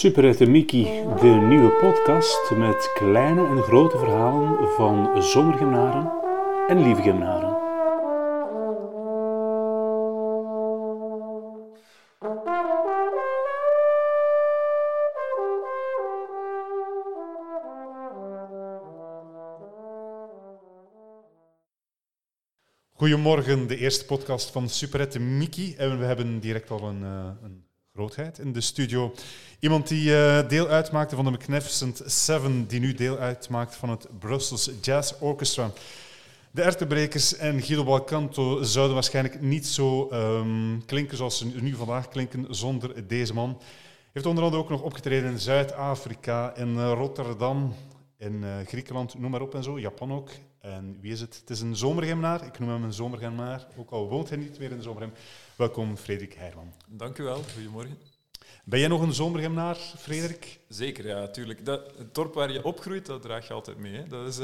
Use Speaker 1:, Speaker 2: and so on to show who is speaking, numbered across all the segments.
Speaker 1: Superette Mickey, de nieuwe podcast met kleine en grote verhalen van zomergymnaren en lieve.
Speaker 2: Goedemorgen, de eerste podcast van Superette Mickey. En we hebben direct al een, eh, een in de studio. Iemand die eh, deel uitmaakte van de Magnificent Seven, die nu deel uitmaakt van het Brussels Jazz Orchestra. De Ertebrekers en Guido Balcanto zouden waarschijnlijk niet zo ehm, klinken zoals ze nu vandaag klinken zonder deze man. Heeft onder andere ook nog opgetreden in Zuid-Afrika, in eh, Rotterdam, in uh, Griekenland, noem maar op en zo, Japan ook. En wie is het? Het is een zomergemnaar. Ik noem hem een zomergemnaar, ook al woont hij niet meer in de zomergem. Welkom, Frederik Heijman.
Speaker 3: Dank u wel, goedemorgen.
Speaker 2: Ben jij nog een zomergemnaar, Frederik?
Speaker 3: Zeker, ja, natuurlijk. Dat, het dorp waar je opgroeit, dat draag je altijd mee. Hè. Dat, is,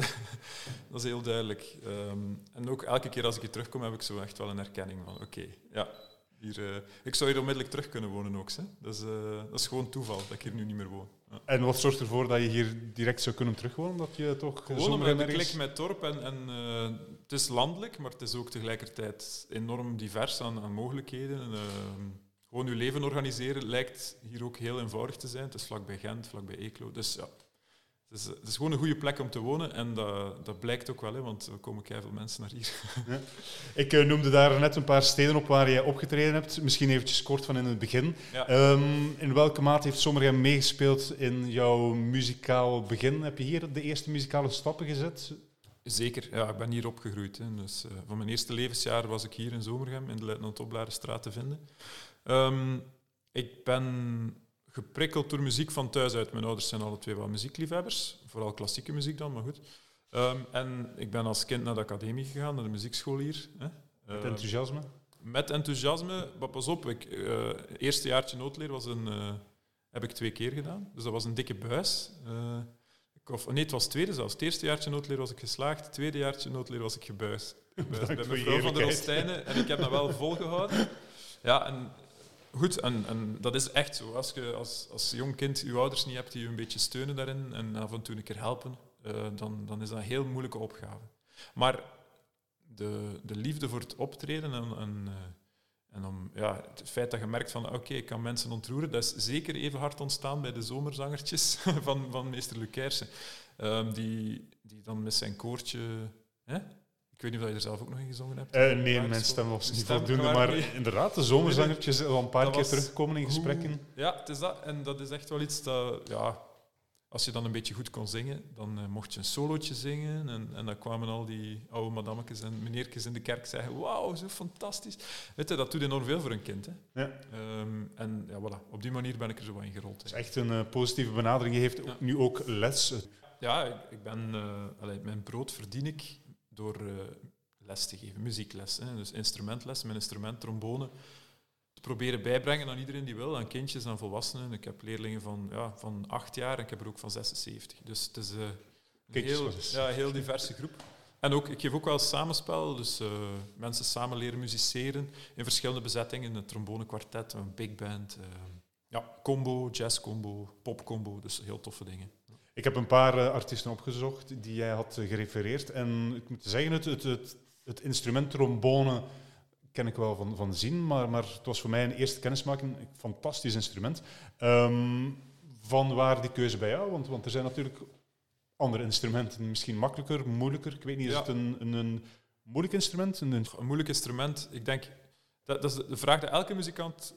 Speaker 3: dat is heel duidelijk. Um, en ook elke keer als ik hier terugkom, heb ik zo echt wel een herkenning van, oké, ja, hier, uh, ik zou hier onmiddellijk terug kunnen wonen ook. Hè. Dat, is, uh, dat is gewoon toeval dat ik hier nu niet meer woon.
Speaker 2: Ja. En wat zorgt ervoor dat je hier direct zou kunnen terugwonen? Dat je toch
Speaker 3: gewoon omdat ik klik met dorp en, en uh, het is landelijk, maar het is ook tegelijkertijd enorm divers aan, aan mogelijkheden. En, gewoon je leven organiseren lijkt hier ook heel eenvoudig te zijn. Het is vlakbij Gent, vlakbij Eeklo. Dus ja, het is, het is gewoon een goede plek om te wonen en dat, dat blijkt ook wel, hè, want er komen veel mensen naar hier.
Speaker 2: Ja. Ik uh, noemde daar net een paar steden op waar jij opgetreden hebt. Misschien eventjes kort van in het begin. Ja. Um, in welke mate heeft Sommergem meegespeeld in jouw muzikaal begin? Heb je hier de eerste muzikale stappen gezet?
Speaker 3: Zeker, ja, ik ben hier opgegroeid. Hè. Dus, uh, van mijn eerste levensjaar was ik hier in Zomergem, in de Luitenant Oplarenstraat te vinden. Um, ik ben geprikkeld door muziek van thuis uit. Mijn ouders zijn alle twee wel muziekliefhebbers, vooral klassieke muziek dan, maar goed. Um, en ik ben als kind naar de academie gegaan, naar de muziekschool hier. Hè.
Speaker 2: Met enthousiasme?
Speaker 3: Uh, met enthousiasme, maar pas op, ik, uh, eerste jaartje noodleer was een, uh, heb ik twee keer gedaan. Dus dat was een dikke buis. Ik, of, nee, het was het tweede zelfs. Het eerste jaartje noodleer was ik geslaagd, het tweede jaartje noodleer was ik gebuist. gebuist bij mevrouw van der Rostijnen. En ik heb dat wel volgehouden. Ja, en goed, en, en dat is echt zo. Als je als, als jong kind je ouders niet hebt die je een beetje steunen daarin en af en toe een keer helpen, uh, dan, dan is dat een heel moeilijke opgave. Maar de, de liefde voor het optreden en, uh, en om, ja, het feit dat je merkt van oké, ik kan mensen ontroeren, dat is zeker even hard ontstaan bij de zomerzangertjes van, van meester Lucairse. Um, die, die dan met zijn koortje... Hè, ik weet niet of je er zelf ook nog in gezongen hebt.
Speaker 2: Uh, nee, mijn stem was niet voldoende, maar mee. inderdaad, de zomerzangertjes al een paar dat keer teruggekomen in gesprekken.
Speaker 3: Ja, het is dat. En dat is echt wel iets dat, ja, als je dan een beetje goed kon zingen, dan uh, mocht je een solootje zingen. En, en dan kwamen al die oude madammetjes en meneertjes in de kerk zeggen, wauw, zo fantastisch. Weet je, dat doet enorm veel voor een kind. Hè. Ja. Um, en ja, voilà, op die manier ben ik er zo in gerold.
Speaker 2: Het is echt een uh, positieve benadering. Je heeft ja. nu ook les.
Speaker 3: Ja, ik, ik ben, allee, mijn brood verdien ik door uh, les te geven, muziekles. Hè. Dus instrumentles, mijn instrument, trombone, te proberen bijbrengen aan iedereen die wil, aan kindjes, aan volwassenen. Ik heb leerlingen van, ja, van acht jaar en ik heb er ook van 76. Dus het is uh, een heel, ja, heel diverse groep. En ook, ik geef ook wel samenspel, dus uh, mensen samen leren musiceren in verschillende bezettingen. Een trombonekwartet, een big band, ja, combo, jazz combo, pop combo, dus heel toffe dingen.
Speaker 2: Ik heb een paar uh, artiesten opgezocht die jij had uh, gerefereerd. En ik moet zeggen, het, het, het, het, instrument trombone ken ik wel van, van zien, maar, maar het was voor mij een eerste kennismaking. Een fantastisch instrument. Um, van waar die keuze bij jou? Want, want er zijn natuurlijk andere instrumenten, misschien makkelijker, moeilijker. Ik weet niet, is ja. het een, een, een, moeilijk instrument? Een,
Speaker 3: een moeilijk instrument, ik denk... Dat, dat is de vraag die elke muzikant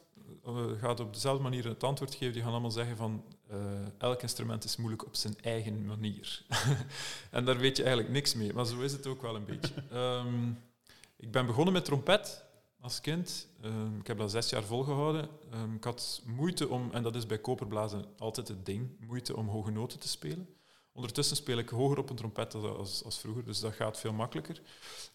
Speaker 3: gaat op dezelfde manier het antwoord geven. Die gaan allemaal zeggen van uh, elk instrument is moeilijk op zijn eigen manier. en daar weet je eigenlijk niks mee, maar zo is het ook wel een beetje. Um, ik ben begonnen met trompet als kind. Um, ik heb dat zes jaar volgehouden. Um, ik had moeite om, en dat is bij koperblazen altijd het ding, moeite om hoge noten te spelen. Ondertussen speel ik hoger op een trompet als, als vroeger, dus dat gaat veel makkelijker.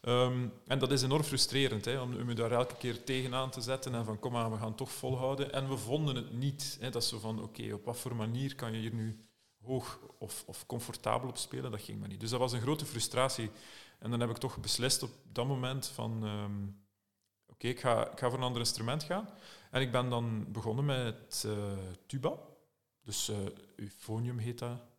Speaker 3: Um, en dat is enorm frustrerend, hè, om, je daar elke keer tegenaan te zetten en van kom aan, we gaan toch volhouden. En we vonden het niet. Hè. Dat is van, oké, op wat voor manier kan je hier nu hoog of, of comfortabel op spelen? Dat ging maar niet. Dus dat was een grote frustratie. En dan heb ik toch beslist op dat moment van, um, oké, ik, ga, ik ga voor een ander instrument gaan. En ik ben dan begonnen met uh, tuba. dus uh, euphonium heet dat, ehm,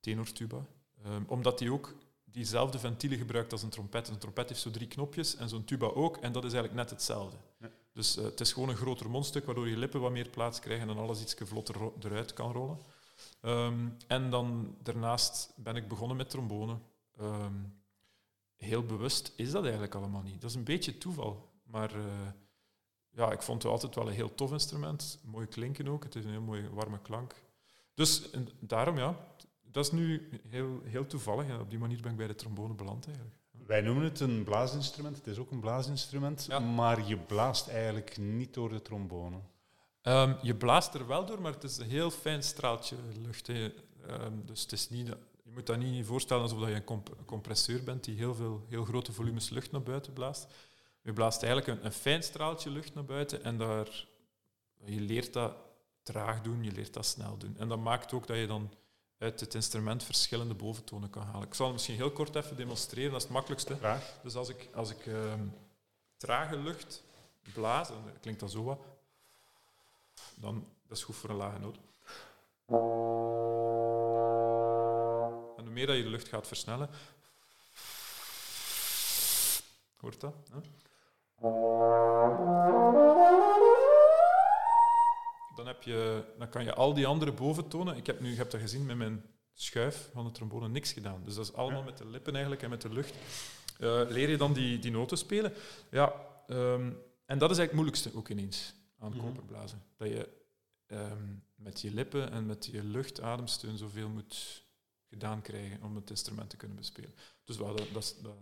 Speaker 3: tenortuba. Um, omdat die ook diezelfde ventielen gebruikt als een trompet. Een trompet heeft zo drie knopjes en zo'n tuba ook, en dat is eigenlijk net hetzelfde. Ja. Dus uh, het is gewoon een groter mondstuk, waardoor je lippen wat meer plaats krijgen en alles iets vlotter eruit kan rollen. Um, en dan daarnaast ben ik begonnen met trombone. Um, heel bewust is dat eigenlijk allemaal niet. Dat is een beetje toeval. Maar uh, ja, ik vond het altijd wel een heel tof instrument. Mooi klinken ook. Het is een heel mooie warme klank. Dus en daarom ja, dat is nu heel, heel toevallig. En op die manier ben ik bij de trombone beland eigenlijk.
Speaker 2: Wij noemen het een blaasinstrument. Het is ook een blaasinstrument. Maar je blaast eigenlijk niet door de trombone.
Speaker 3: Um, je blaast er wel door, maar het is een heel fijn straaltje lucht. Um, dus het is niet, je moet dat niet voorstellen alsof je een, comp compresseur bent die heel, veel, heel grote volumes lucht naar buiten blaast. Je blaast eigenlijk een, een fijn straaltje lucht naar buiten en daar, je leert dat traag doen, je leert dat snel doen. En dat maakt ook dat je dan uit het instrument verschillende boventonen kan halen. Ik zal het misschien heel kort even demonstreren, dat is het makkelijkste. Dus als ik, als ik um, trage lucht blaas, dan klinkt dat zo wat, dan dat is goed voor een lage noot. En hoe meer dat je de lucht gaat versnellen, hoort dat? Hè? Dan, heb je, dan kan je al die andere boventonen. Ik heb nu, je hebt dat gezien met mijn schuif van de trombone, niks gedaan. Dus dat is allemaal met de lippen eigenlijk en met de lucht. Uh, leer je dan die, die noten spelen. Ja, um, en dat is eigenlijk het moeilijkste ook ineens aan mm koperblazen. Dat je um, met je lippen en met je luchtademsteun zoveel moet gedaan krijgen om het instrument te kunnen bespelen. Dus wel, dat, dat, dat,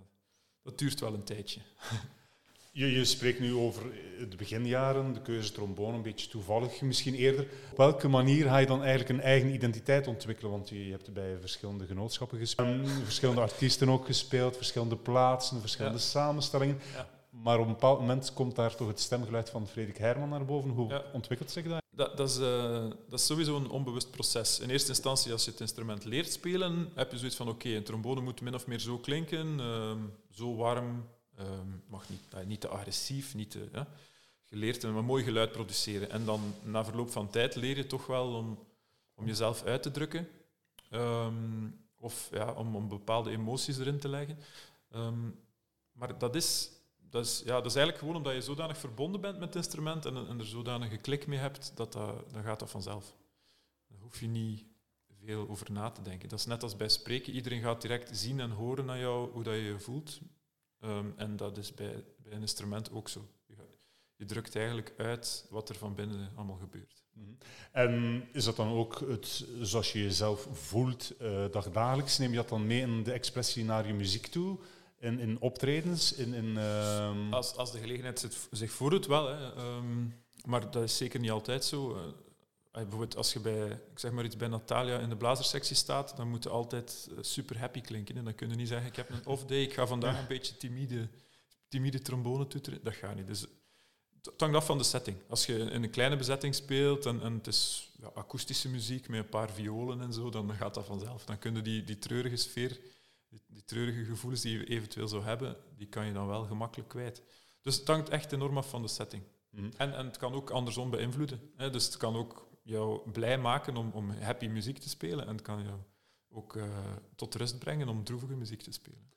Speaker 3: dat duurt wel een tijdje.
Speaker 2: Je, je, spreekt nu over de beginjaren, de keuze trombone, een beetje toevallig misschien eerder. Op welke manier ga je dan eigenlijk een eigen identiteit ontwikkelen? Want je, je hebt bij verschillende genootschappen gespeeld, verschillende artiesten ook gespeeld, verschillende plaatsen, verschillende samenstellingen. Ja. Maar op een bepaald moment komt daar toch het stemgeluid van Frederik Herman naar boven. Hoe ontwikkelt zich dat?
Speaker 3: Dat, dat, is, uh, dat is sowieso een onbewust proces. In eerste instantie, als je het instrument leert spelen, heb je zoiets van: oké, een trombone moet min of meer zo klinken, uh, zo warm, uh, mag niet, uh, niet te agressief, niet te. Ja. Je een, mooi geluid produceren. En dan na verloop van tijd leer je toch wel om, om jezelf uit te drukken. Um, of ja, om, om bepaalde emoties erin te leggen. Um, maar dat is dat is, ja, dat is eigenlijk gewoon omdat je zodanig verbonden bent met het instrument en, en er zodanig een klik mee hebt, dat, dat, dan gaat dat vanzelf. Daar hoef je niet veel over na te denken. Dat is net als bij spreken. Iedereen gaat direct zien en horen naar jou hoe dat je je voelt. Um, en dat is bij, bij een instrument ook zo. Je, je, drukt eigenlijk uit wat er van binnen allemaal gebeurt.
Speaker 2: Mhm. En is dat dan ook het, zoals je jezelf voelt uh, dagdagelijks? Neem je dat dan mee in de expressie naar je muziek toe? in, in optredens? In, in, uh...
Speaker 3: als, als de gelegenheid zich voordoet, wel. Hè. Um, maar dat is zeker niet altijd zo. Bijvoorbeeld als je bij, ik zeg maar iets, bij Natalia in de blazersectie staat, dan moet je altijd uh, super happy klinken. En dan kun je niet zeggen, ik heb een off day, ik ga vandaag een beetje timide, timide trombone toeteren. Dat gaat niet. Dus het hangt af van de setting. Als je in een kleine bezetting speelt en, en het is ja, akoestische muziek met een paar violen en zo, dan gaat dat vanzelf. Dan kun je die, die treurige sfeer die, die, treurige gevoelens die je eventueel zou hebben, die kan je dan wel gemakkelijk kwijt. Dus het hangt echt enorm af van de setting. Mhm. En, en het kan ook andersom beïnvloeden. Hè. Dus het kan ook jou blij maken om, om happy muziek te spelen en het kan jou ook uh, tot rust brengen om droevige muziek te spelen.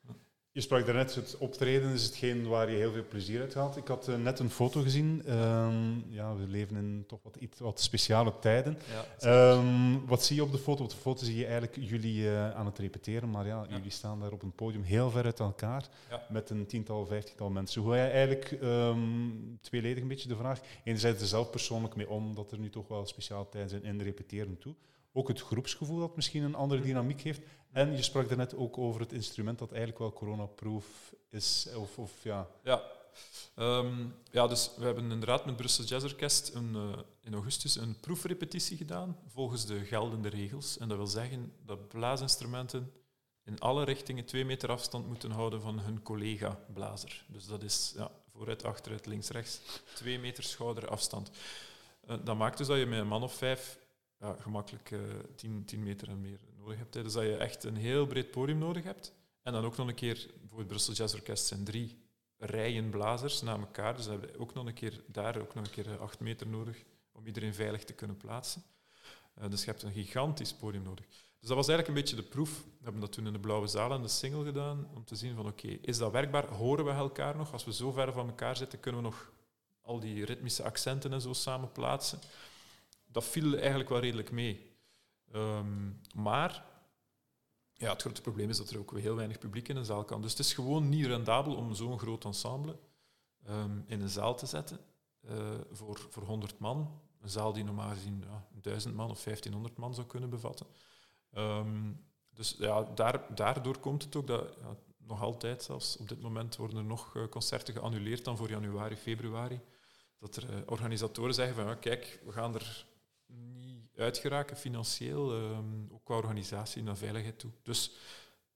Speaker 2: Je sprak daarnet, het optreden is hetgeen waar je heel veel plezier uit haalt. Ik had uh, net een foto gezien. Um, ja, we leven in toch wat, iets, wat speciale tijden. Ja, um, wat zie je op de foto? Op de foto zie je eigenlijk jullie uh, aan het repeteren, maar ja, ja, jullie staan daar op een podium heel ver uit elkaar, met een tiental, vijftigtal mensen. Hoe ga je eigenlijk, um, tweeledig een beetje de vraag, enerzijds er zelf persoonlijk mee om, dat er nu toch wel speciale tijden zijn in repeteren toe. Ook het groepsgevoel dat misschien een andere dynamiek heeft. En je sprak daarnet ook over het instrument dat eigenlijk wel coronaproof is. Of, of, ja.
Speaker 3: Ja. Um, ja, dus we hebben inderdaad met Brussel Jazz Orkest een, uh, in augustus een proefrepetitie gedaan volgens de geldende regels. En dat wil zeggen dat blaasinstrumenten in alle richtingen twee meter afstand moeten houden van hun collega-blazer. Dus dat is ja, vooruit, achteruit, links, rechts, twee meter schouderafstand. Uh, dat maakt dus dat je met een man of vijf ja, gemakkelijk uh, 10, 10 meter en meer nodig hebt. Dus dat je echt een heel breed podium nodig hebt. En dan ook nog een keer, bijvoorbeeld Brussel Jazz Orkest zijn drie rijen blazers na elkaar. Dus we hebben ook nog een keer daar ook nog een keer acht meter nodig om iedereen veilig te kunnen plaatsen. Uh, dus je hebt een gigantisch podium nodig. Dus dat was eigenlijk een beetje de proef. We hebben dat toen in de Blauwe Zaal en de single gedaan, om te zien van oké, is dat werkbaar? Horen we elkaar nog? Als we zo ver van elkaar zitten, kunnen we nog al die ritmische accenten en zo samen plaatsen. Dat viel eigenlijk wel redelijk mee. Ehm, maar ja, het grote probleem is dat er ook heel weinig publiek in een zaal kan. Dus het is gewoon niet rendabel om zo'n groot ensemble ehm, in een zaal te zetten uh, voor, voor 100 man. Een zaal die normaal gezien ja, 1000 man of 1500 man zou kunnen bevatten. Um, dus ja, daar, daardoor komt het ook dat ja, nog altijd zelfs op dit moment worden er nog uh, concerten geannuleerd dan voor januari, februari. Dat er uh, organisatoren zeggen van kijk, we gaan er uitgeraken financieel, um, ook qua organisatie naar veiligheid toe. Dus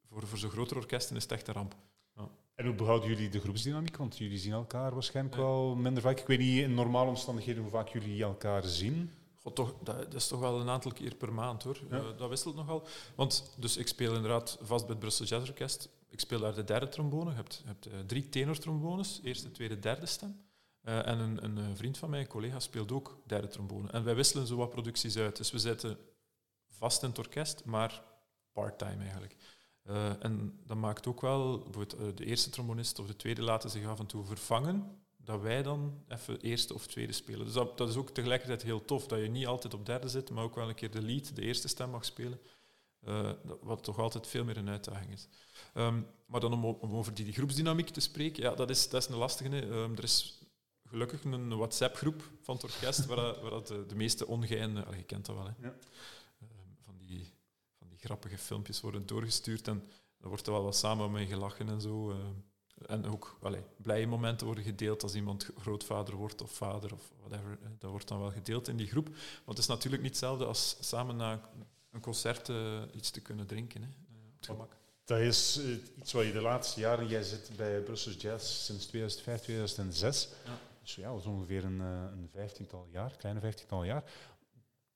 Speaker 3: voor, voor zo'n grotere orkesten is het echt een ramp. Ja.
Speaker 2: En hoe behouden jullie de groepsdynamiek? Want jullie zien elkaar waarschijnlijk wel minder vaak. Ik weet niet in normale omstandigheden hoe vaak jullie elkaar zien.
Speaker 3: God, toch, dat, dat, is toch wel een aantal keer per maand hoor. Ja. Uh, dat wisselt nogal. Want dus ik speel inderdaad vast bij het Brussel Jazz Orkest. Ik speel daar de derde trombone. Je hebt, je hebt uh, drie tenortrombones, eerste, tweede, derde stem. Uh, en een, een, vriend van mij, een collega, speelt ook derde trombone. En wij wisselen zo wat producties uit. Dus we zitten vast in het orkest, maar part-time eigenlijk. Uh, en dat maakt ook wel, de eerste trombonist of de tweede laten zich af en toe vervangen dat wij dan even eerste of tweede spelen. Dus dat, is ook tegelijkertijd heel tof, dat je niet altijd op derde zit, maar ook wel een keer de lead, de eerste stem mag spelen. Wat toch altijd veel meer een uitdaging is. Um, maar dan om, over die, groepsdynamiek te spreken, ja, dat is, dat is een lastige. Um, er is gelukkig een WhatsApp-groep van het orkest waar, waar de, de, meeste ongeinen, je kent dat wel, hè, ja. um, van, die, van die grappige filmpjes worden doorgestuurd en dan wordt er wel wat samen mee gelachen en zo. En ook allee, blije momenten worden gedeeld als iemand grootvader wordt of vader of whatever. Dat wordt dan wel gedeeld in die groep. Want het is natuurlijk niet hetzelfde als samen na een concert uh, iets te kunnen drinken. Hè, gemak.
Speaker 2: Dat is uh, iets wat je de laatste jaren... Jij zit bij Brussels Jazz sinds 2005, 2006. Ja. Dus ja, dat is ongeveer een, een vijftiental jaar, kleine vijftiental jaar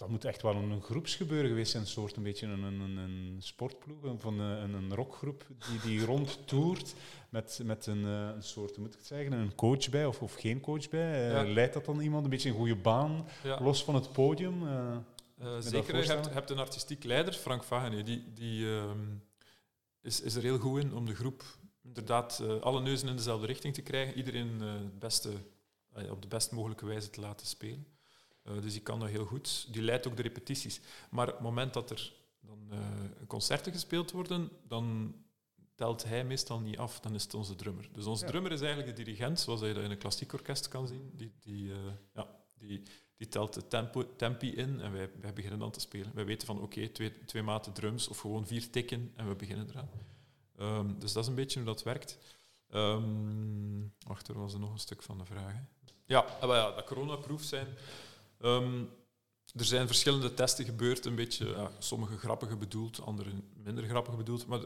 Speaker 2: dat moet echt wel een groepsgebeuren geweest zijn, een soort een beetje een, een, een sportploeg, van een, een rockgroep die, die rondtoert met, met een, eh, een soort, moet ik het zeggen, een coach bij of, of geen coach bij. Uh, Leidt dat dan iemand een beetje een goede baan, los van het podium? Uh,
Speaker 3: zeker, je hebt, hebt, een artistiek leider, Frank Vagene, die, die uh, is, is er heel goed in om de groep inderdaad alle neuzen in dezelfde richting te krijgen, iedereen het beste, op de best mogelijke wijze te laten spelen. Uh, dus die kan dat heel goed. Die leidt ook de repetities. Maar op het moment dat er dan uh, concerten gespeeld worden, dan telt hij meestal niet af, dan is het onze drummer. Dus onze ja. drummer is eigenlijk de dirigent, zoals je dat in een klassiek orkest kan zien. Die, die, uh, ja, die, die telt de tempo, tempi in en wij, wij beginnen dan te spelen. Wij weten van oké, okay, twee, twee maten drums of gewoon vier tikken en we beginnen eraan. Um, dus dat is een beetje hoe dat werkt. Um, wacht, er was er nog een stuk van de vraag. Ja, ja, dat coronaproof zijn. Um, er zijn verschillende testen gebeurd, een beetje, ja, sommige grappige bedoeld, andere minder grappig bedoeld. Maar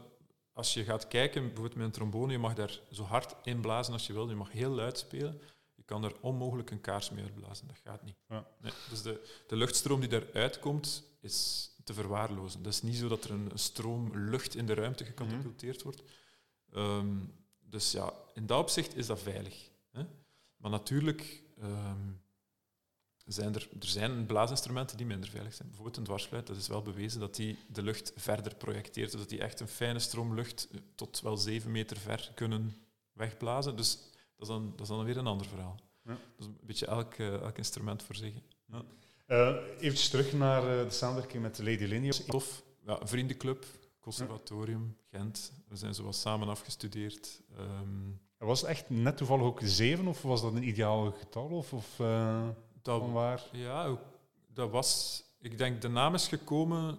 Speaker 3: als je gaat kijken, bijvoorbeeld met een trombone, je mag daar zo hard inblazen als je wil, je mag heel luid spelen. Je kan er onmogelijk een kaars mee uitblazen, dat gaat niet. Ja. Nee, dus de, de luchtstroom die daaruit komt, is te verwaarlozen. Het is niet zo dat er een stroom lucht in de ruimte gecatapulteerd wordt. Um, dus ja, in dat opzicht is dat veilig. Maar natuurlijk, um, zijn er, er zijn blaasinstrumenten die minder veilig zijn. Bijvoorbeeld een dwarsfluit, dat is wel bewezen dat die de lucht verder projecteert. Dus dat die echt een fijne stroom lucht eh, tot wel zeven meter ver kunnen wegblazen. Dus dat is dan, dat is dan weer een ander verhaal. Ja. Dus een beetje elk, uh, elk instrument voor zich. Ja.
Speaker 2: Uh, even terug naar de samenwerking met de Lady Linie.
Speaker 3: Tof. Ja, een vriendenclub, conservatorium, Gent. We zijn zoals samen afgestudeerd. Um,
Speaker 2: was het echt net toevallig ook zeven, of was dat een ideaal getal? Of, of
Speaker 3: dat, waar? Ja, dat was... Ik denk, de naam is gekomen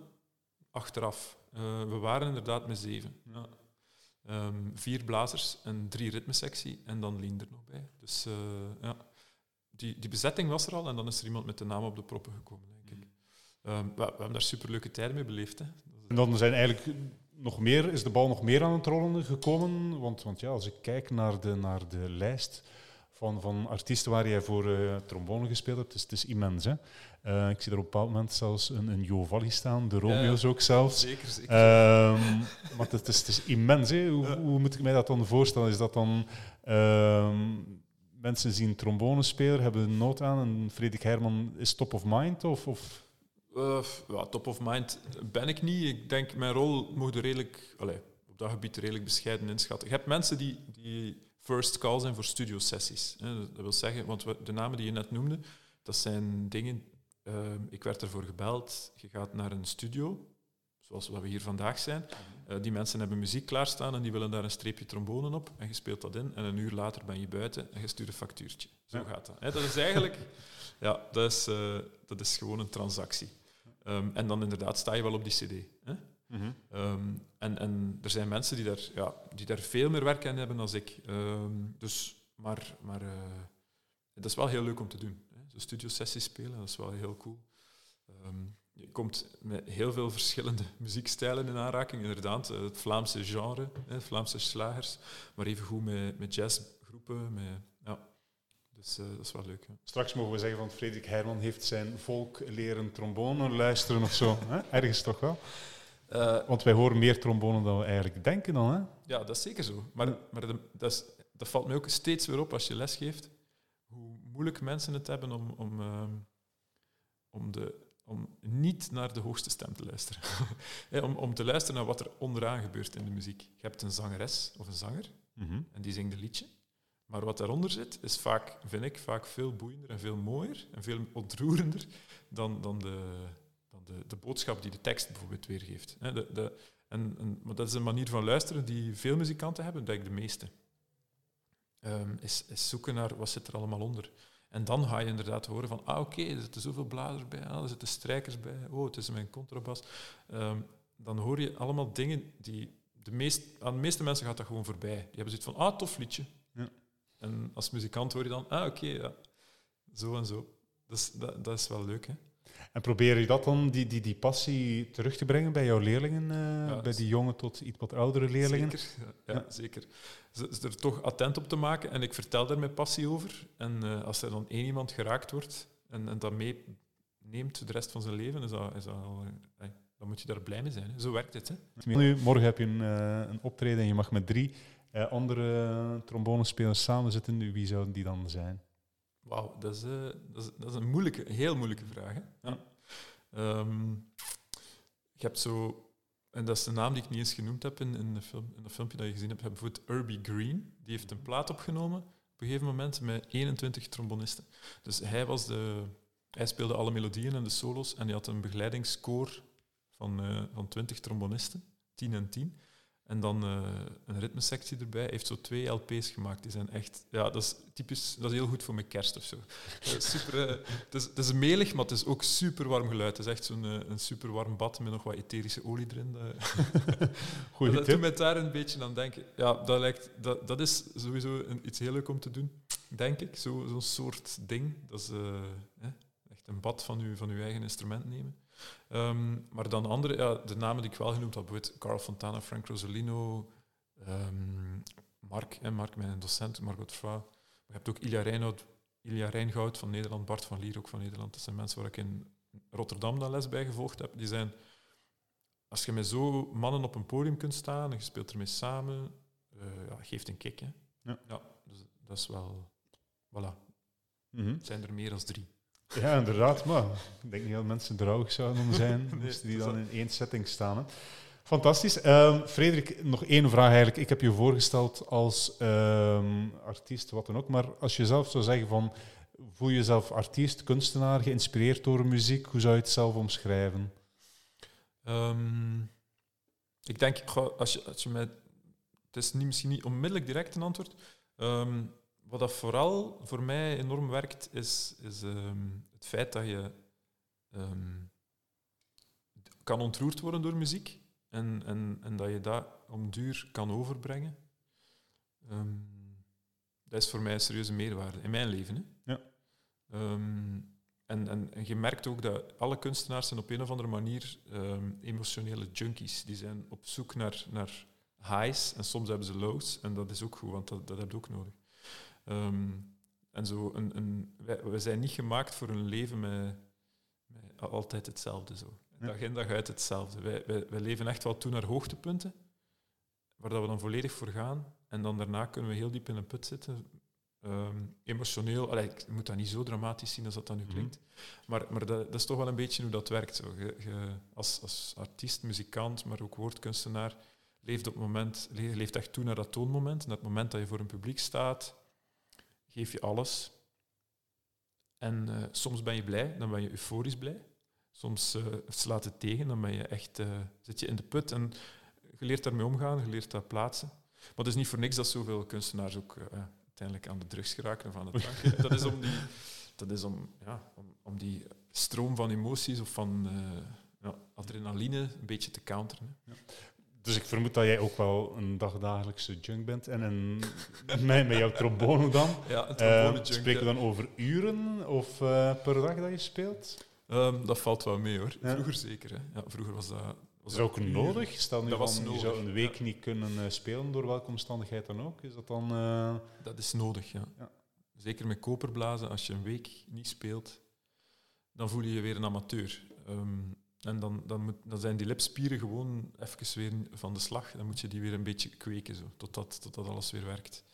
Speaker 3: achteraf. Uh, we waren inderdaad met zeven. Ja. Um, vier blazers en drie ritmesectie en dan Lien er nog bij. Dus uh, ja, die, die bezetting was er al en dan is er iemand met de naam op de proppen gekomen, denk ik. Um, we, we, hebben daar superleuke tijden mee beleefd. Hè.
Speaker 2: En dan zijn eigenlijk nog meer, is de bal nog meer aan het rollen gekomen? Want, want ja, als ik kijk naar de, naar de lijst van, van artiesten waar jij voor uh, trombone gespeeld hebt. Dus het is immens. Hè? Uh, ik zie er op een bepaald moment zelfs een, een Jo Valli staan, de Romeo's ja, ook zelfs.
Speaker 3: Zeker, zeker.
Speaker 2: Maar het is, het is immens. Hè? Hoe, ja. hoe, moet ik mij dat dan voorstellen? Is dat dan... Um, mensen zien trombone spelen, hebben nood aan en Frederik Herman is top of mind? Of, of?
Speaker 3: Uh, ja, top of mind ben ik niet. Ik denk, mijn rol moet er redelijk, allez, op dat gebied redelijk bescheiden inschatten. Je hebt mensen die, die first call zijn voor studiosessies. Dat wil zeggen, want de namen die je net noemde, dat zijn dingen... Uh, ik werd ervoor gebeld, je gaat naar een studio, zoals wat we hier vandaag zijn. Uh, die mensen hebben muziek klaarstaan en die willen daar een streepje trombone op. En je speelt dat in en een uur later ben je buiten en je stuurt een factuurtje. Zo gaat dat. dat is eigenlijk... Ja, dat is, uh, dat is gewoon een transactie. Um, en dan inderdaad sta je wel op die cd. Hè? Mm -hmm. um, en, en er zijn mensen die daar, ja, die daar veel meer werk aan hebben dan ik. Um, dus, maar maar uh, dat is wel heel leuk om te doen. Hè? Zo studiosessies spelen, dat is wel heel cool. je komt met heel veel verschillende muziekstijlen in aanraking. Inderdaad, eh, het Vlaamse genre, hè, Vlaamse slagers, maar evengoed met, met jazzgroepen, met, dus uh, dat is wel leuk. Ja.
Speaker 4: Straks mogen we zeggen van Frederik Herman heeft zijn volk leren trombone luisteren of zo. hè? Ergens toch wel? Uh, Want wij horen meer trombone dan we eigenlijk denken dan. Hè?
Speaker 3: Ja, dat is zeker zo. Maar, maar de, dat, is, dat, valt me ook steeds weer op als je les geeft. Hoe moeilijk mensen het hebben om, om, uh, om, de, om niet naar de hoogste stem te luisteren. om, om te luisteren naar wat er onderaan gebeurt in de muziek. Je hebt een zangeres of een zanger mm -hmm. en die zingt een liedje. Maar wat daaronder zit, is vaak, vind ik, vaak veel boeiender en veel mooier en veel ontroerender dan, dan, de, dan de, de boodschap die de tekst bijvoorbeeld weergeeft. De, de, en, en, maar dat is een manier van luisteren die veel muzikanten hebben, denk ik de meeste. Um, is, is, zoeken naar wat zit er allemaal onder. En dan ga je inderdaad horen van, ah oké, er zitten zoveel blazers bij, ah, er zitten strijkers bij, oh, het is mijn contrabas. Um, dan hoor je allemaal dingen die... De meest, aan de meeste mensen gaat dat gewoon voorbij. Die hebben zoiets van, ah, tof liedje. En als muzikant hoor je dan, ah oké, okay, ja, zo en zo. Dus dat, dat is wel leuk. Hè?
Speaker 4: En probeer je dat dan, die, die, die passie, terug te brengen bij jouw leerlingen, uh, ja, bij die jonge tot iets wat oudere leerlingen?
Speaker 3: Zeker, ja, ja. zeker. Ze, ze er toch attent op te maken en ik vertel daar mijn passie over. En uh, als er dan één iemand geraakt wordt en, en dat meeneemt de rest van zijn leven, is dat, is dat al, moet je daar blij mee zijn. Hè. Zo werkt het. Hè.
Speaker 4: Nu, morgen heb je een, een optreden en je mag met drie uh, andere trombonespelers samen zitten, wie zouden die dan zijn?
Speaker 3: Wauw, dat, is, dat, is, dat is een moeilijke, heel moeilijke vraag. Hè? Ja. Um, je hebt zo, en dat is de naam die ik niet eens genoemd heb in, in, de film, in dat filmpje dat je gezien hebt, je hebt bijvoorbeeld Irby Green, die heeft een plaat opgenomen op een gegeven moment met 21 trombonisten. Dus hij, was de, hij speelde alle melodieën en de solos en hij had een begeleidingskoor van, uh, van 20 trombonisten, 10 en 10. En dan uh, een ritmesectie erbij. Hij heeft zo twee LP's gemaakt. Die zijn echt... Ja, dat is typisch... Dat is heel goed voor mijn kerst of zo. super, uh, het, is, het is melig, maar het is ook super warm geluid. Het is echt zo'n uh, een super warm bad met nog wat etherische olie erin. Goeie dat doet mij daar een beetje aan denken. Ja, dat, lijkt, dat, dat is sowieso een, iets heel leuk om te doen, denk ik. Zo'n zo soort ding. Dat is echt een bad van, u, van uw eigen instrument nemen. Um, maar dan andere, ja, de namen die ik wel genoemd had, bijvoorbeeld Carl Fontana, Frank Rosolino, um, Mark, en Mark, mijn docent, Margot Fra. Je hebt ook Ilja Reinhout, Ilja Reingoud van Nederland, Bart van Lier ook van Nederland. Dat zijn mensen waar ik in Rotterdam dan les bij gevolgd heb. Die zijn, als je met zo mannen op een podium kunt staan en je speelt ermee samen, uh, ja, geeft een kick. Hè. Ja. ja dus dat is wel, voilà. Mm -hmm. Het zijn er meer dan drie.
Speaker 4: Ja, inderdaad. Maar ik denk niet dat mensen er zouden om zijn, moesten die dan in één setting staan. Hè. Fantastisch. Um, Frederik, nog één vraag eigenlijk. Ik heb je voorgesteld als um, artiest, wat dan ook. Maar als je zelf zou zeggen van, voel je jezelf artiest, kunstenaar, geïnspireerd door muziek, hoe zou je het zelf omschrijven?
Speaker 3: Um, ik denk, als je, als je mij... Het is niet, misschien niet onmiddellijk direct een antwoord wat dat vooral voor mij enorm werkt, is, is um, het feit dat je um, kan ontroerd worden door muziek en, en, en dat je dat om duur kan overbrengen. Um, dat is voor mij een serieuze meerwaarde in mijn leven. Hè. Ja. En, en, en, je merkt ook dat alle kunstenaars zijn op een of andere manier emotionele junkies. Die zijn op zoek naar, naar highs en soms hebben ze lows. En dat is ook goed, want dat, dat heb je ook nodig. Um, en zo een, een, wij, wij, zijn niet gemaakt voor een leven met, met altijd hetzelfde. Zo. Dag in dag uit hetzelfde. Wij, wij, wij, leven echt wel toe naar hoogtepunten, waar dat we dan volledig voor gaan. En dan daarna kunnen we heel diep in een put zitten Ehm, emotioneel, allee, ik moet dat niet zo dramatisch zien als dat dan nu
Speaker 2: Mhm.
Speaker 3: klinkt, maar, maar dat, dat is toch wel een beetje hoe dat werkt. Zo. Je, je- als, als artiest, muzikant, maar ook woordkunstenaar, leeft op het moment, leeft echt toe naar dat toonmoment. Naar het moment dat je voor een publiek staat, geef je alles. En eh, soms ben je blij, dan ben je euforisch blij. Soms eh, slaat het tegen, dan ben je echt, eh, zit je in de put. En je leert daarmee omgaan, je leert dat plaatsen. Maar het is niet voor niks dat zoveel kunstenaars ook uiteindelijk aan de drugs geraken of aan de drank. dat is om die, dat is om, ja, om, om die stroom van emoties of van ja, adrenaline een beetje te counteren. hè.
Speaker 2: Dus ik vermoed dat jij ook wel een dagdagelijkse junk bent. En een, met, met jouw trombone dan.
Speaker 3: Ja,
Speaker 2: Eh,
Speaker 3: trombone junk,
Speaker 2: spreken we dan over uren of eh, per dag dat je speelt?
Speaker 3: Ehm, dat valt wel mee hoor.
Speaker 2: Ja.
Speaker 3: Vroeger zeker. Hè. Ja, vroeger was dat. Was
Speaker 2: Is dat ook
Speaker 3: uren.
Speaker 2: nodig? Stel nu
Speaker 3: Dat was
Speaker 2: van, je
Speaker 3: nodig,
Speaker 2: zou een week
Speaker 3: ja.
Speaker 2: niet kunnen eh, spelen, door welke omstandigheid dan ook. Is dat dan...
Speaker 3: Dat is nodig, ja.
Speaker 2: Ja.
Speaker 3: Zeker met koperblazen, als je een week niet speelt, dan voel je je weer een amateur. Ehm, en dan, dan, moet, dan zijn die lipspieren gewoon even weer van de slag. Dan moet je die weer een beetje kweken, zo, totdat, totdat alles weer werkt.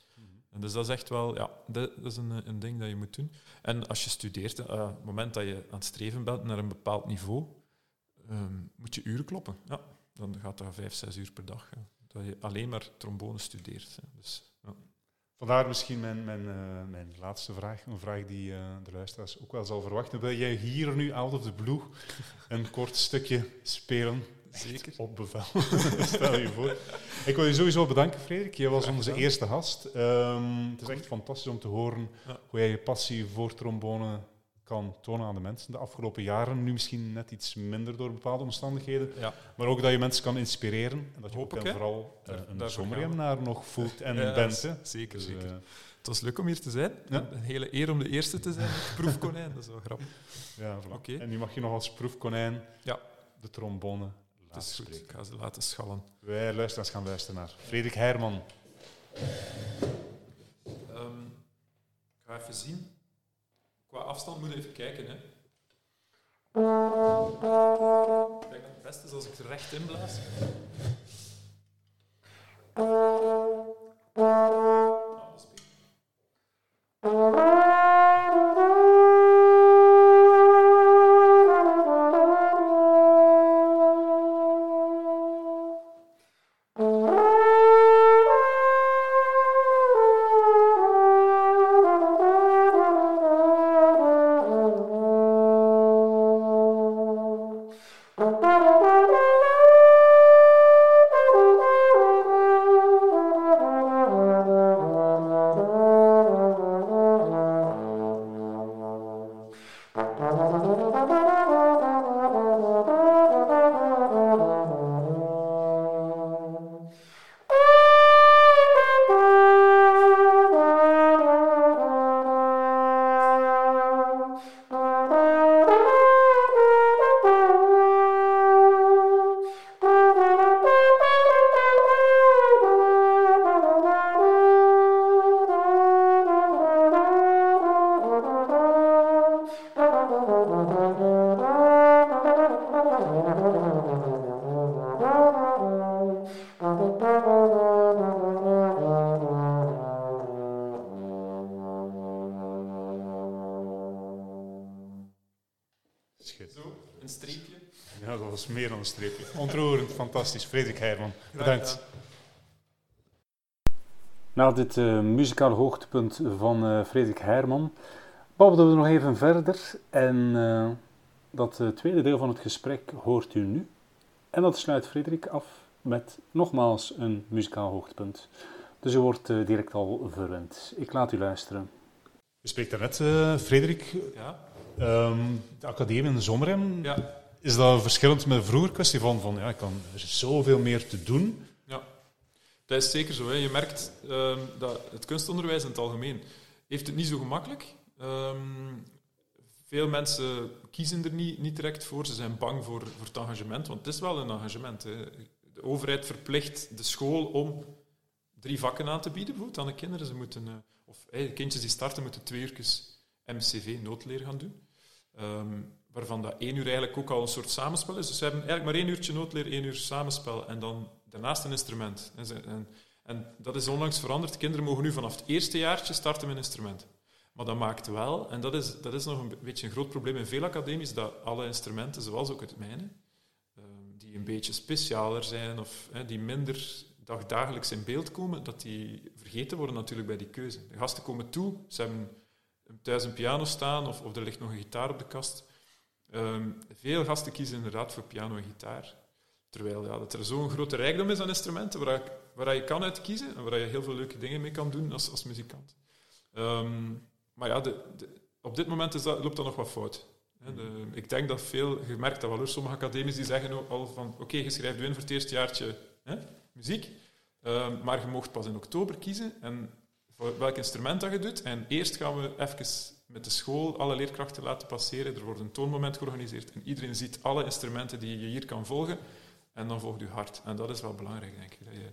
Speaker 3: En dus dat is echt wel, ja, dat, is een, een ding dat je moet doen. En als je studeert, eh, op het moment dat je aan het streven bent naar een bepaald niveau, ehm, moet je uren kloppen. Ja, dan gaat dat vijf, zes uur per dag. Dat je alleen maar trombone studeert. hè. Dus.
Speaker 2: Vandaar misschien mijn, mijn, eh, mijn laatste vraag. Een vraag die eh, de luisteraars ook wel zal verwachten. Wil jij hier nu, out of the blue, een kort stukje spelen?
Speaker 3: Zeker.
Speaker 2: Op bevel. Stel je voor. Ik wil je sowieso bedanken, Frederik. Jij was onze eerste gast. Ehm, het is echt fantastisch om te horen
Speaker 3: Ja.
Speaker 2: hoe jij je passie voor trombone kan tonen aan de mensen. De afgelopen jaren, nu misschien net iets minder door bepaalde omstandigheden,
Speaker 3: Ja,
Speaker 2: maar ook dat je mensen kan inspireren. En dat je
Speaker 3: Hoop
Speaker 2: ook
Speaker 3: ik, hè.
Speaker 2: vooral eh, een zomerhemnaar nog voelt en
Speaker 3: Ja,
Speaker 2: bent. Hè.
Speaker 3: Zeker,
Speaker 2: Dus,
Speaker 3: zeker.
Speaker 2: eh,
Speaker 3: Het was leuk om hier te zijn.
Speaker 2: Ja.
Speaker 3: Een hele eer om de eerste te zijn. Proefkonijn, dat is wel grappig.
Speaker 2: ja, voilà. En nu mag je nog als proefkonijn
Speaker 3: Ja.
Speaker 2: de trombone
Speaker 3: Het
Speaker 2: laten
Speaker 3: is goed. Ik ga ze laten schallen.
Speaker 2: Wij luisteraars gaan luisteren naar Frederik Heirman.
Speaker 3: Ehm, ik ga even zien. Qua afstand moet even kijken. Hè. Het beste is als ik er recht in blaas. Ah, een streepje.
Speaker 2: Ontroerend, fantastisch. Frederik Heirman, bedankt.
Speaker 5: Na dit eh, muzikale hoogtepunt van eh Frederik Heirman babbelden we nog even verder. En eh, dat eh, tweede deel van het gesprek hoort u nu. En dat sluit Frederik af met nogmaals een muzikaal hoogtepunt. Dus u wordt direct al verwend. Ik laat u luisteren.
Speaker 2: Je spreekt daarnet, eh Frederik,
Speaker 3: Ja?
Speaker 2: ehm, de academie in de Zomerhem.
Speaker 3: Ja.
Speaker 2: Is dat verschillend met vroeger? Kwestie van, van ja, ik kan, er zoveel meer te doen.
Speaker 3: Ja, dat is zeker zo. Hè. Je merkt ehm, dat het kunstonderwijs in het algemeen heeft het niet zo gemakkelijk. Ehm, veel mensen kiezen er niet, niet direct voor. Ze zijn bang voor, voor het engagement, want het is wel een engagement. Hè. De overheid verplicht de school om drie vakken aan te bieden, bijvoorbeeld aan de kinderen. Ze moeten, eh, of kindjes die starten moeten twee uurtjes MCV, noodleer gaan doen. Ehm, waarvan dat één uur eigenlijk ook al een soort samenspel is. Dus ze hebben eigenlijk maar één uurtje noodleer, één uur samenspel en dan daarnaast een instrument. En, en, dat is onlangs veranderd. Kinderen mogen nu vanaf het eerste jaartje starten met instrumenten. Maar dat maakt wel, en dat is, dat is nog een beetje een groot probleem in veel academies, dat alle instrumenten, zoals ook het mijne, ehm, die een beetje specialer zijn of die minder dagdagelijks in beeld komen, dat die vergeten worden natuurlijk bij die keuze. De gasten komen toe, ze hebben thuis een piano staan of, of er ligt nog een gitaar op de kast. Ehm, veel gasten kiezen inderdaad voor piano en gitaar. Terwijl ja, dat er zo'n grote rijkdom is aan instrumenten waar, waar je kan uitkiezen en waar je heel veel leuke dingen mee kan doen als, als muzikant. Ehm, maar ja, de, op dit moment is dat, loopt dat nog wat fout. Ik denk dat veel, gemerkt dat wel hoor, sommige academies die zeggen al van oké, je schrijft in voor het eerste jaartje hè, muziek, ehm, maar je mocht pas in oktober kiezen en voor welk instrument dat je doet. En eerst gaan we even met de school alle leerkrachten laten passeren. Er wordt een toonmoment georganiseerd en iedereen ziet alle instrumenten die je hier kan volgen. En dan volgt je hart. En dat is wel belangrijk, denk ik. Dat je,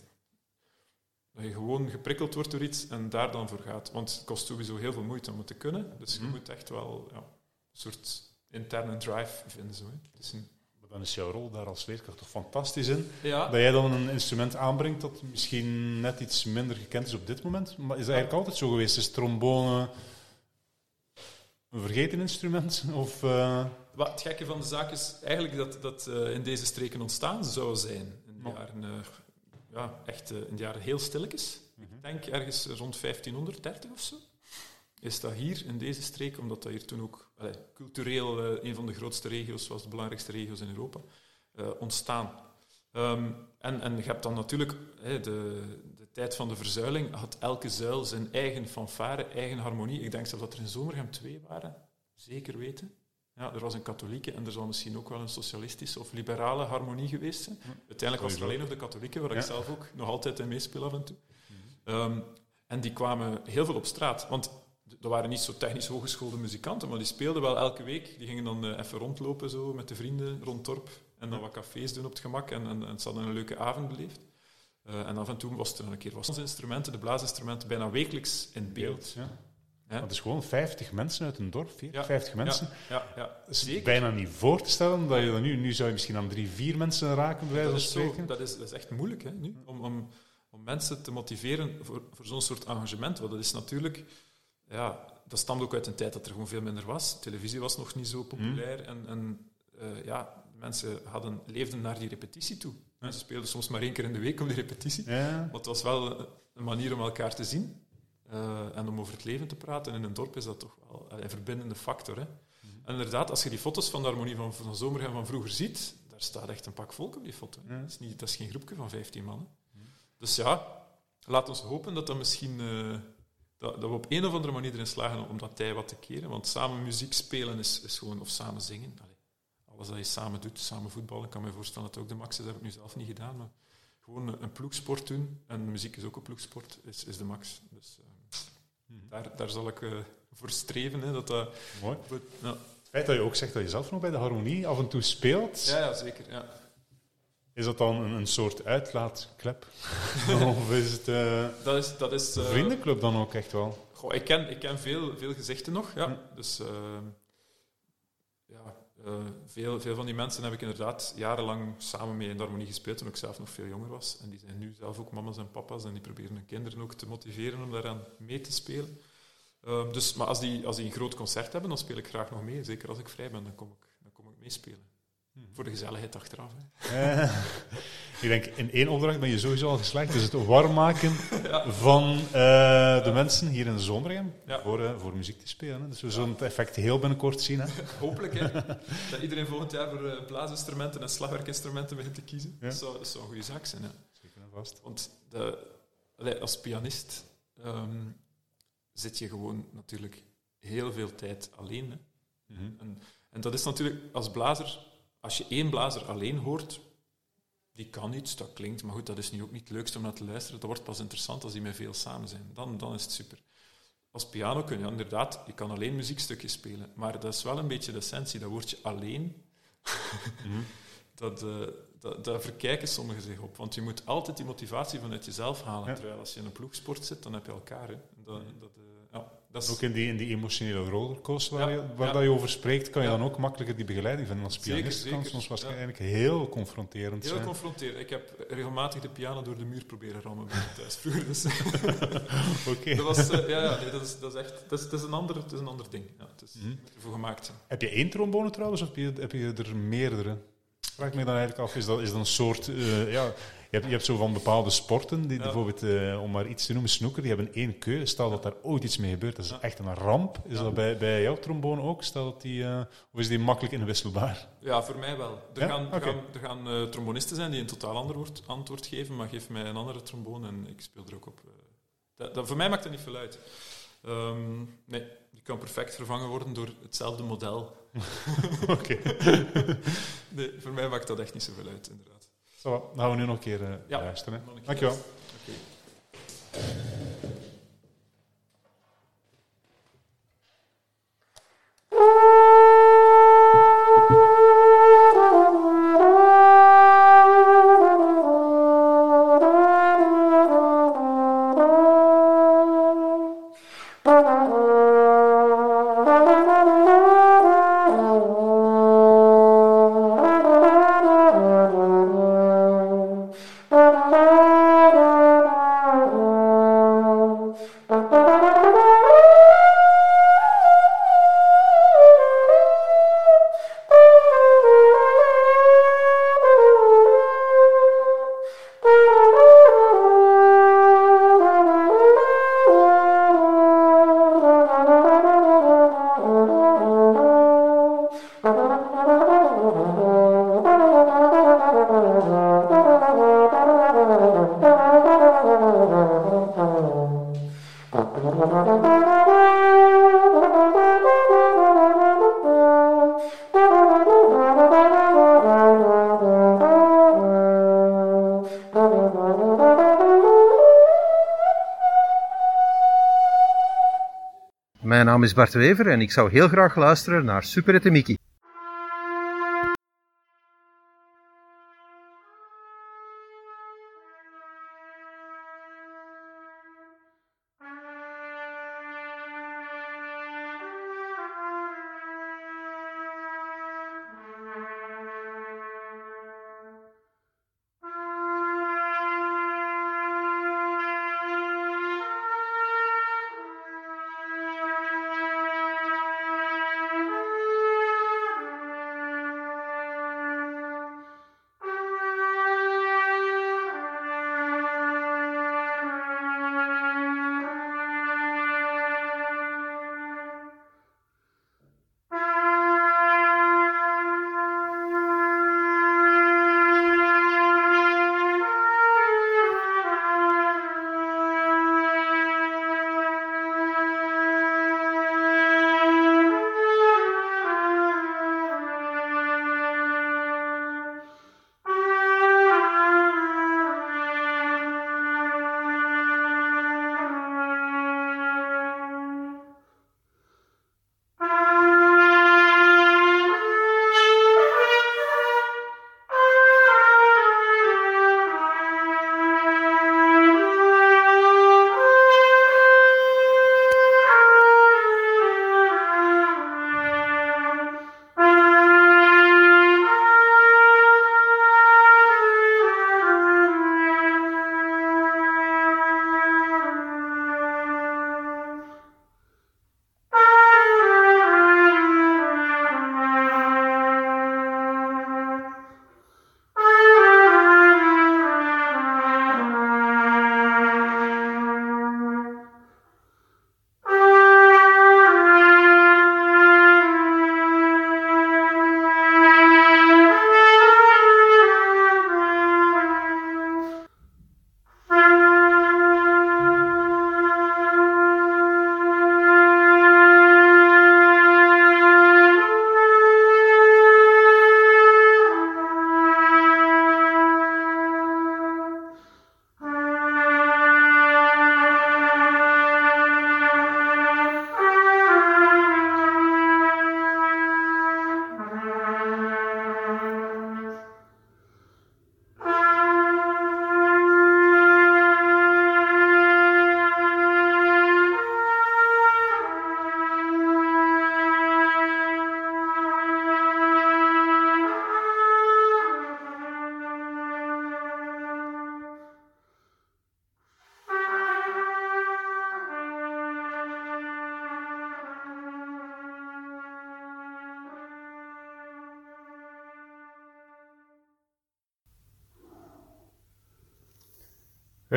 Speaker 3: dat je gewoon geprikkeld wordt door iets en daar dan voor gaat. Want het kost sowieso heel veel moeite om het te kunnen. Dus je mhm. moet echt wel ja, een soort interne drive vinden. Zo, een...
Speaker 4: Dan is jouw rol daar als leerkracht toch fantastisch in. Dat jij dan een instrument aanbrengt dat misschien net iets minder gekend is op dit moment. Maar is dat eigenlijk altijd zo geweest? Is trombone een vergeten instrument? Of, uh...
Speaker 3: Wat het gekke van de zaak is eigenlijk dat dat uh, in deze streken ontstaan zou zijn. In de jaren, uh, ja, echt in de jaren heel stilletjes. Mm Ik denk ergens rond 1530 of zo. Is dat hier in deze streek, omdat dat hier toen ook allez, cultureel een van de grootste regio's was, de belangrijkste regio's in Europa, ontstaan. Um, en, en je hebt dan natuurlijk de, tijd van de verzuiling had elke zuil zijn eigen fanfare, eigen harmonie. Ik denk zelfs dat er in Zomergem twee waren, zeker weten. Ja, er was een katholieke en er zal misschien ook wel een socialistische of liberale harmonie geweest zijn. Uiteindelijk was het alleen nog de katholieke, waar ik zelf ook nog altijd in meespeel af en toe. Ehm, en die kwamen heel veel op straat. Want er waren niet zo technisch hooggeschoolde muzikanten, maar die speelden wel elke week. Die gingen dan uh, even rondlopen zo, met de vrienden rond dorp en dan wat cafés doen op het gemak. En, en, en ze hadden een leuke avond beleefd. Uh, en af en toe was er een keer was onze instrumenten, de blaasinstrumenten, bijna wekelijks in beeld. Ja.
Speaker 4: Ja. Dat is gewoon 50 mensen uit een dorp, 40, ja. 50 mensen.
Speaker 3: Ja, ja,
Speaker 4: ja. bijna niet voor te stellen dat je dan nu, nu zou je misschien aan drie, vier mensen raken, bij wijze van
Speaker 3: spreken. Dat is, dat is echt moeilijk hè, nu, om, om, om mensen te motiveren voor, voor zo'n soort engagement. Want dat is natuurlijk, ja, dat stamt ook uit een tijd dat er gewoon veel minder was. Televisie was nog niet zo populair mm. en, en uh, ja, mensen hadden, leefden naar die repetitie toe. Ze speelden soms maar één keer in de week op die repetitie. Maar het was wel een manier om elkaar te zien uh, en om over het leven te praten. En in een dorp is dat toch wel een verbindende factor. Hè. Mhm. En inderdaad, als je die foto's van de harmonie van, van Zomer en van vroeger ziet, daar staat echt een pak volk op die foto. Dat, is niet, dat is geen groepje van 15 man. Mhm. Dus ja, laat ons hopen dat, dat, misschien, uh, dat, dat, we op een of andere manier erin slagen om dat tij wat te keren. Want samen muziek spelen is, is gewoon, of samen zingen alles dat je samen doet, samen voetballen, ik kan me voorstellen dat het ook de max is. Dat heb ik nu zelf niet gedaan, maar gewoon een ploegsport doen, en muziek is ook een ploegsport, is, is de max. Dus uh, daar, daar zal ik uh, voor streven. Hè, dat, dat,
Speaker 4: Mooi. Ja. Het feit dat je ook zegt dat je zelf nog bij de harmonie af en toe speelt.
Speaker 3: Ja, ja zeker. Ja.
Speaker 4: Is dat dan een, een soort uitlaatklep? of is het uh,
Speaker 3: dat is, dat is,
Speaker 4: een vriendenclub dan ook echt wel?
Speaker 3: Goh, ik ken, ik ken veel, veel gezichten nog, ja. Hm. Dus ja, uh, veel, veel van die mensen heb ik inderdaad jarenlang samen mee in de harmonie gespeeld toen ik zelf nog veel jonger was. En die zijn nu zelf ook mama's en papa's en die proberen hun kinderen ook te motiveren om daaraan mee te spelen. Uh, dus, maar als die, als die een groot concert hebben, dan speel ik graag nog mee. Zeker als ik vrij ben, dan kom ik, dan kom ik meespelen. Voor de gezelligheid achteraf. Hè.
Speaker 4: Ik denk, in één opdracht ben je sowieso al geslaagd. Dus het warm maken van uh, de mensen hier in de voor, uh, voor muziek te spelen. Hè. Dus we zullen het effect heel binnenkort zien. Hè.
Speaker 3: Hopelijk, hè. dat iedereen volgend jaar voor blaasinstrumenten en slagwerkinstrumenten begint te kiezen. Dat, zou, dat zou een goede zaak zijn. Hè.
Speaker 4: Zeker en vast.
Speaker 3: Want de, als pianist um, zit je gewoon natuurlijk heel veel tijd alleen. Hè. Mm -hmm. en, en dat is natuurlijk als blazer als je één blazer alleen hoort, die kan iets, dat klinkt, maar goed, dat is nu ook niet het leukste om naar te luisteren. Dat wordt pas interessant als die met veel samen zijn. Dan, dan is het super. Als piano kun je inderdaad, je kan alleen muziekstukjes spelen, maar dat is wel een beetje de essentie, dat woordje alleen. Mhm. dat, uh, dat, daar verkijken sommigen zich op, want je moet altijd die motivatie vanuit jezelf halen. Terwijl als je in een ploegsport zit, dan heb je elkaar. Hè. Dat, dat, uh, ja, dat is
Speaker 2: Ook in die, in die emotionele rollercoaster waar,
Speaker 3: Ja,
Speaker 2: je, waar
Speaker 3: ja.
Speaker 2: dat je over spreekt, kan je
Speaker 3: Ja.
Speaker 2: dan ook makkelijker die begeleiding vinden als
Speaker 3: Zeker,
Speaker 2: pianist. kan
Speaker 3: zeker.
Speaker 2: soms
Speaker 3: Ja.
Speaker 2: waarschijnlijk heel confronterend
Speaker 3: heel
Speaker 2: zijn.
Speaker 3: confronterend. Ik heb regelmatig de piano door de muur proberen rammen bij thuis vroeger. Dus
Speaker 2: Oké.
Speaker 3: dat, was, eh, ja, ja, nee, dat, is, dat is echt dat is, dat is een, ander, dat is een ander ding. Ja, het is ervoor gemaakt zijn.
Speaker 2: Heb je één trombone trouwens, of heb je, heb je er meerdere? Vraag me dan eigenlijk af, is dat, is dat een soort... eh, ja, hebt, je hebt zo van bepaalde sporten, die
Speaker 3: Ja.
Speaker 2: bijvoorbeeld, eh, om maar iets te noemen, snoeker, die hebben één keu. Stel dat daar ooit iets mee gebeurt, dat is echt een ramp. Is dat bij, bij jouw trombone ook? Stel dat die, eh, of is die makkelijk inwisselbaar?
Speaker 3: Ja, voor mij wel. Er gaan, er gaan, er gaan eh, trombonisten zijn die een totaal ander woord- antwoord geven, maar geef mij een andere trombone en ik speel er ook op. Dat, dat, voor mij maakt dat niet veel uit. Ehm, nee, die kan perfect vervangen worden door hetzelfde model.
Speaker 2: Oké.
Speaker 3: Nee, voor mij maakt dat echt niet zoveel uit, inderdaad.
Speaker 2: Zo, dan gaan we nu nog een keer eh,
Speaker 3: Ja.
Speaker 2: luisteren. Dankjewel.
Speaker 3: Oké.
Speaker 6: Naam is Bart Wever en ik zou heel graag luisteren naar Super Ette Mickey.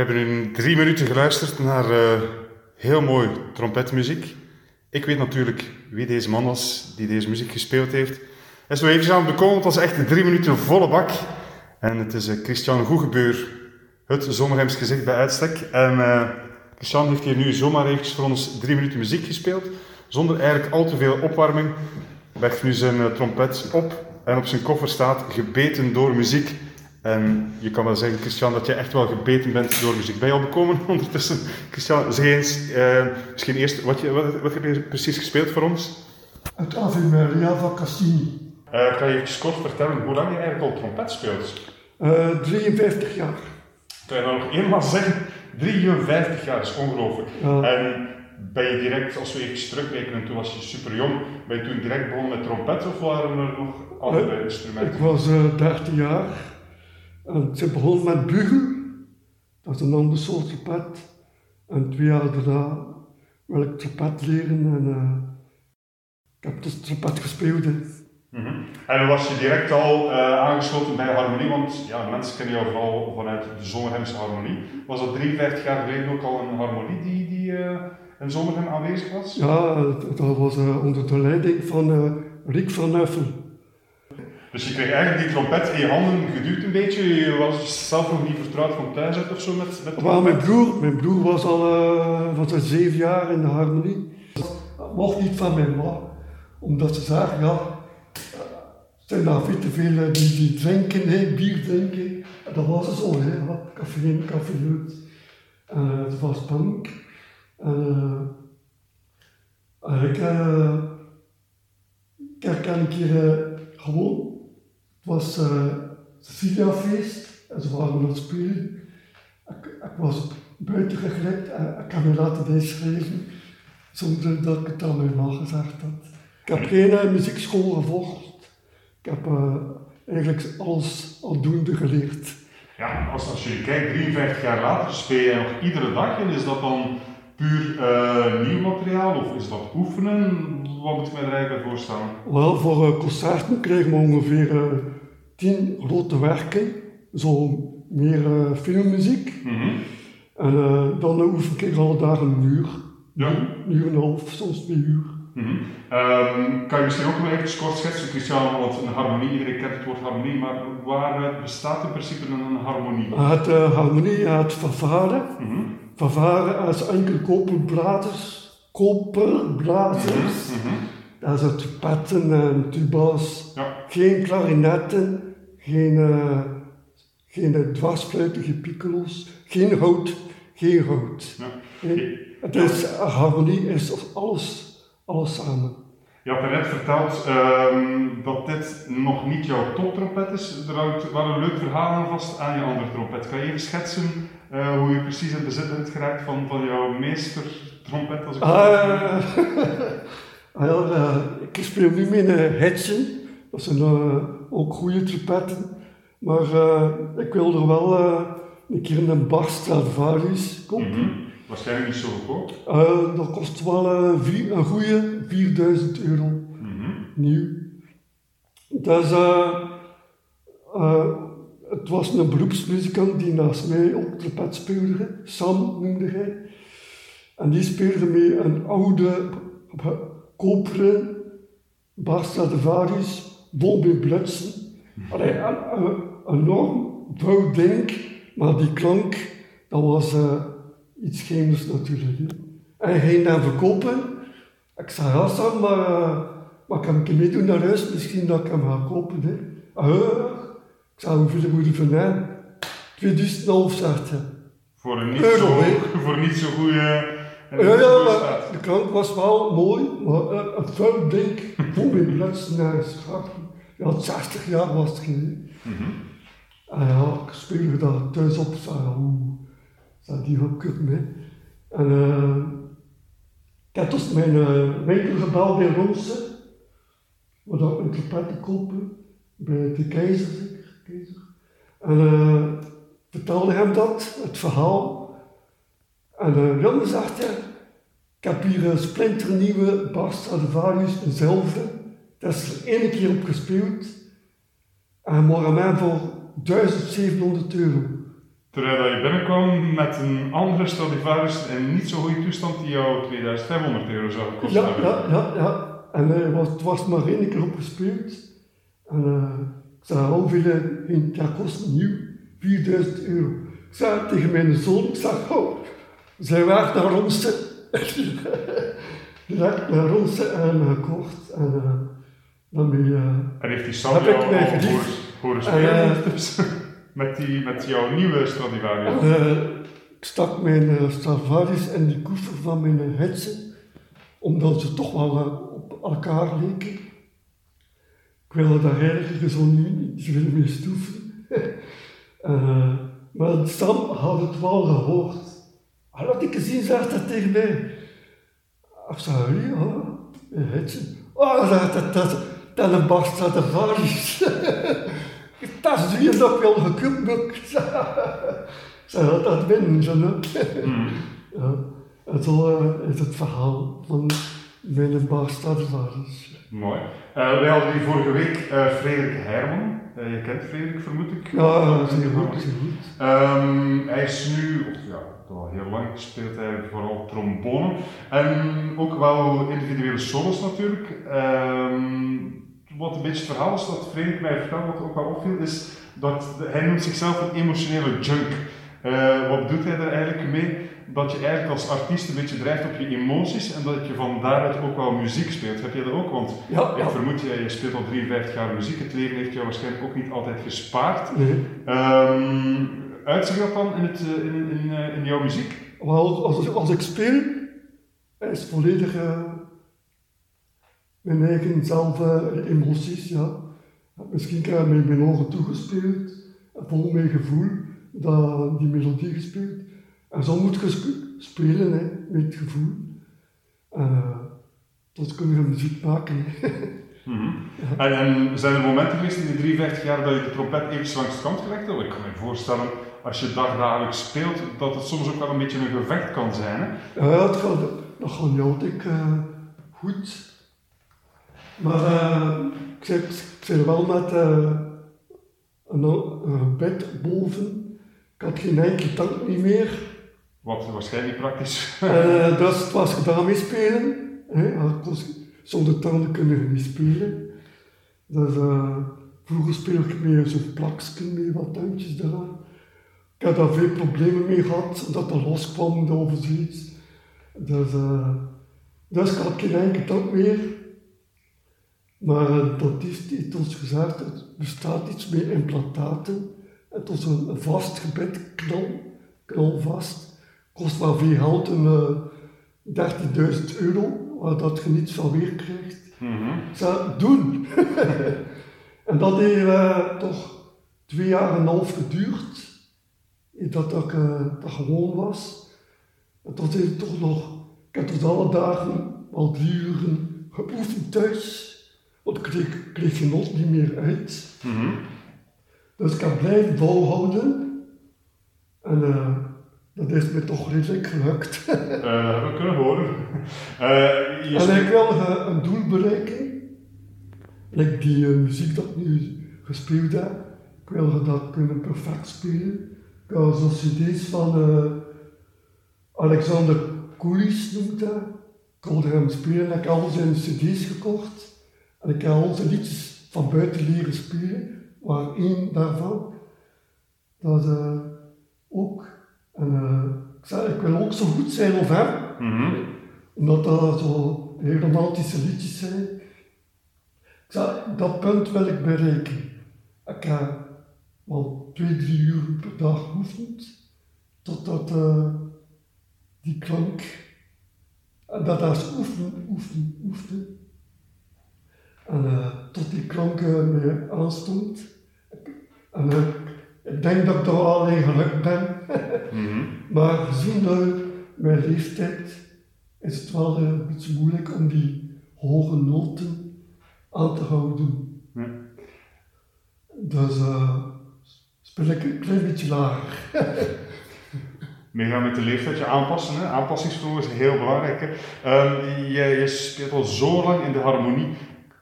Speaker 4: Hebben nu drie minuten geluisterd naar uh, heel mooi trompetmuziek. Ik weet natuurlijk wie deze man was die deze muziek gespeeld heeft. Is nog even aan het bekomen, het was echt drie minuten volle bak. En het is uh, Christian Goegebeur, het Zomerhems gezicht bij uitstek. En uh, Christian heeft hier nu zomaar eventjes voor ons drie minuten muziek gespeeld, zonder eigenlijk al te veel opwarming. Legt nu zijn trompet op en op zijn koffer staat gebeten door muziek. En je kan wel zeggen, Christian, dat je echt wel gebeten bent door muziek. Ben je al bekomen ondertussen? Christian, zeg eens, uh, misschien eerst, wat, je, wat, wat, heb je precies gespeeld voor ons?
Speaker 7: Het Ave Maria van Cassini.
Speaker 4: Uh, kan je even kort vertellen hoe lang je eigenlijk al trompet speelt?
Speaker 7: Uh, 53 jaar.
Speaker 4: Kan je nou nog eenmaal zeggen? 53 jaar, dat is ongelooflijk. Ja. En ben je direct, als we even terugrekenen, toen was je super jong, ben je toen direct begonnen met trompet of waren er nog andere instrumenten?
Speaker 7: Ik was 13 jaar en ik begon met bugel, dat is een ander soort trompet. En twee jaar daarna wil ik trompet leren en uh, ik heb dus trompet gespeeld.
Speaker 4: Mm -hmm. En was je direct al uh, aangesloten bij harmonie? Want ja, mensen kennen jou vooral vanuit de Zongerhemse harmonie. Was dat 53 jaar geleden ook al een harmonie die, die uh, in Zongerhem aanwezig was?
Speaker 7: Ja, dat was onder de leiding van Rick van Nuffel.
Speaker 4: Dus je kreeg eigenlijk die trompet in je handen geduwd een beetje. Je was zelf nog niet vertrouwd van thuis uit of zo met, met
Speaker 7: mijn broer, mijn broer was al uh, was zeven jaar in de harmonie. Dat mocht niet van mijn ma, omdat ze zagen, ja, zijn daar veel te veel uh, die, die drinken, hè, bier drinken. En dat was het zo, hè, ja, café uh, Het was punk. En ik, uh, ik herken een keer gewoon het was uh, Cecilia-feest en ze waren aan het spelen. Ik, ik was buiten geglipt en ik heb me laten bijschrijven zonder dat ik het aan mijn ma gezegd had. Ik heb geen uh, muziekschool gevolgd. Ik heb uh, eigenlijk alles aldoende geleerd.
Speaker 4: Ja, als, als je kijkt, 53 jaar later speel je nog iedere dag en is dat dan puur uh, nieuw materiaal of is dat oefenen? Wat moet ik me er eigenlijk bij voorstellen?
Speaker 7: Wel, voor uh, concerten krijgen we ongeveer tien grote werken, zo meer filmmuziek. Mm -hmm. En dan oefen ik al daar een uur, ja. een uur en een half, soms twee uur.
Speaker 4: Mm -hmm. um, kan je misschien ook nog even kort schetsen, Christian, want een harmonie, iedereen kent het woord harmonie, maar waar bestaat in principe een harmonie?
Speaker 7: Het harmonie, het vervaren. Mm -hmm. Vervaren als enkel koperblazers, koperblazers. Mm -hmm. Dat zijn trompetten en tuba's. Ja. Geen klarinetten, geen, uh, geen piccolo's, geen hout, geen hout. Ja. Het is, harmonie is alles, alles samen.
Speaker 4: Je had net verteld um, dat dit nog niet jouw toptrompet is. Er hangt wel een leuk verhaal aan vast aan je andere trompet. Kan je even schetsen uh, hoe je precies in bezit bent geraakt van, van jouw meester-trompet? Als ik
Speaker 7: uh, ja, uh, ik speel nu met een Hetsen. Dat zijn ook goede trompetten. Maar ik wil er wel een keer een Bach Stradivarius kopen. Mm -hmm.
Speaker 4: Waarschijnlijk niet zo goedkoop.
Speaker 7: dat kost wel vier, een goede 4000 euro. Mm -hmm. Nieuw. Is het was een beroepsmuzikant die naast mij op trompet speelde. Sam noemde hij. En die speelde mee een oude koperen Bar Stradivarius, vol met blutsen. Allee, een, een, enorm vuil ding, maar die klank, dat was uh, iets chemisch natuurlijk. Hè. En hij ging dan verkopen. Ik zei, ja Sam, maar, uh, maar kan ik meedoen naar huis? Misschien dat ik hem ga kopen. Hè. Uh, ik zou hoeveel moeten vandaan? 2011 zaten.
Speaker 4: Voor een niet, Euro, zo, voor niet zo goede.
Speaker 7: Ja, ja, maar de klank was wel mooi, maar uh, het vuil ding, vol met blutsen naar schatten. Ja, 60 jaar was het geen. Mm -hmm. En ja, ik speelde daar thuis op, zei hoe zou die wel kunnen. En uh, ik heb dus mijn uh, winkel gebeld bij Ronsen, waar ik een trompet kopen, bij de keizer en uh, vertelde hem dat, het verhaal. En uh, Jan zegt, ik heb hier een splinternieuwe Bar Stradivarius, dezelfde. Dat is er één keer op gespeeld. En morgen mij voor 1700 euro.
Speaker 4: Terwijl dat je binnenkwam met een andere Stradivarius in niet zo goede toestand die jou 2500 euro zou gekost
Speaker 7: Ja, ja, ja, ja. En eh, was, het was maar één keer opgespeeld. En eh, ik zei, hoeveel ging dat kost nieuw? 4000 euro. Ik zei tegen mijn zoon, ik zei, oh, zij naar Ronsen. Direct naar en gekocht. En uh, eh,
Speaker 4: En heeft die Sam jou horen, horen? Dus, met, die, met jouw nieuwe Stradivarius.
Speaker 7: Eh, ik stak mijn Stradivarius in die koffer van mijn hetsen, omdat ze toch wel eh, op elkaar leken. Ik wilde daar eigenlijk zo niet veel mee stoeven. Eh, maar Sam had het wel gehoord. Hij had ik gezien, zei dat tegen mij. Ik zei, ja, een hetsen. Oh, dat, dat, dat, dat een bar Stradivarius. Dat is weer nog wel gekubbeld. Zij had dat winnen, zo.
Speaker 4: Hmm.
Speaker 7: Ja, en zo eh, is het verhaal van mijn baas Stradivarius.
Speaker 4: Mooi. Eh, wij hadden hier vorige week eh, Frederik Herman. Je kent Frederik, vermoed ik.
Speaker 7: Ja, zeer goed, zeer goed.
Speaker 4: Ehm, hij is nu, of ja, al heel lang speelt hij vooral trombone. En ook wel individuele solos natuurlijk. Ehm, wat een beetje het verhaal is dat Frederik mij vertelde, wat ook wel opviel, is dat de- hij noemt zichzelf een emotionele junk. Eh, wat doet hij er eigenlijk mee? Dat je eigenlijk als artiest een beetje drijft op je emoties en dat je van daaruit ook wel muziek speelt. Heb je dat ook? Want
Speaker 7: Ja,
Speaker 4: ik vermoed, je, je speelt al 53 jaar muziek. Het leven heeft jou waarschijnlijk ook niet altijd gespaard.
Speaker 7: Nee.
Speaker 4: Ehm uitzicht dat dan in, het, eh, in, in, eh, in jouw muziek?
Speaker 7: Wel, als, als ik speel, is volledig eh, mijn eigen zelf emoties, ja. Misschien heb ik met mijn ogen toegespeeld, vol mijn gevoel, dat, die melodie gespeeld. En zo moet je sp- spelen, hè, met gevoel. En uh, tot kun je muziek maken.
Speaker 4: Mhm. en, en zijn er momenten geweest in die 53 jaar dat je de trompet even langs de kant gelegd hebt? Ik kan me voorstellen, als je dagdagelijks speelt, dat het soms ook wel een beetje een gevecht kan zijn. Hè?
Speaker 7: Ja, het gaat, dat gaat niet altijd eh, goed. Maar eh, ik, zit, ik zit wel met eh, een, een bed boven. Ik had geen enkele tank niet meer.
Speaker 4: Wat waarschijnlijk praktisch.
Speaker 7: Dus het was gedaan met spelen. Hè. Zonder tanden kunnen we niet spelen. Dus vroeger speelde ik met zo'n plaksken met wat tandjes eraan. Ik heb daar veel problemen mee gehad, dat er loskwam over zoiets. Dus, eh, dus ik had geen enkele tand meer. Maar eh, dat is heeft ons gezegd, er bestaat iets met implantaten. Het was een, vast gebed, knal, knalvast. Kost wel veel geld, een eh, 13.000 euro, waar dat je niets van weer krijgt.
Speaker 4: Mhm.
Speaker 7: Ik zei, doen! en dat heeft eh, toch twee jaar en een half geduurd, dat dat, eh, dat gewoon was. En tot heeft het toch nog, ik heb dus alle dagen al drie uren geoefend thuis, want ik kreeg, kreeg geen not niet meer uit.
Speaker 4: Mhm.
Speaker 7: Dus ik heb blijven volhouden. En eh, dat is me toch redelijk gelukt.
Speaker 4: Dat hebben we kunnen horen. Je
Speaker 7: En ik wilde een doel bereiken. Like die muziek dat ik nu gespeeld heb. Ik wilde dat kunnen perfect spelen. Ik had zo'n cd's van eh, Alexander Kulis noemt dat. Ik wilde hem spelen. Ik heb al zijn cd's gekocht. En ik heb al zijn liedjes van buiten leren spelen. Waar één daarvan. Dat eh, ook. En eh, ik zei, ik wil ook zo goed zijn als hem
Speaker 4: Mhm.
Speaker 7: omdat dat zo heel romantische liedjes zijn. Ik zei, dat punt wil ik bereiken. Ik wel twee, drie uur per dag geoefend, totdat eh, die klank, en dat is oefenen, oefenen, oefenen. En eh, tot die klank eh, me aanstond. En eh, ik denk dat ik er wel alleen gelukt ben.
Speaker 4: Mhm.
Speaker 7: Maar gezien mijn leeftijd is het wel eh, een beetje moeilijk om die hoge noten aan te houden.
Speaker 4: Ja.
Speaker 7: Dus eh, ik een klein beetje lager.
Speaker 4: Meegaan met de leeftijd, aanpassen. Hè? Aanpassingsvermogen is heel belangrijk. Hè? Ehm, je, je speelt al zo lang in de harmonie.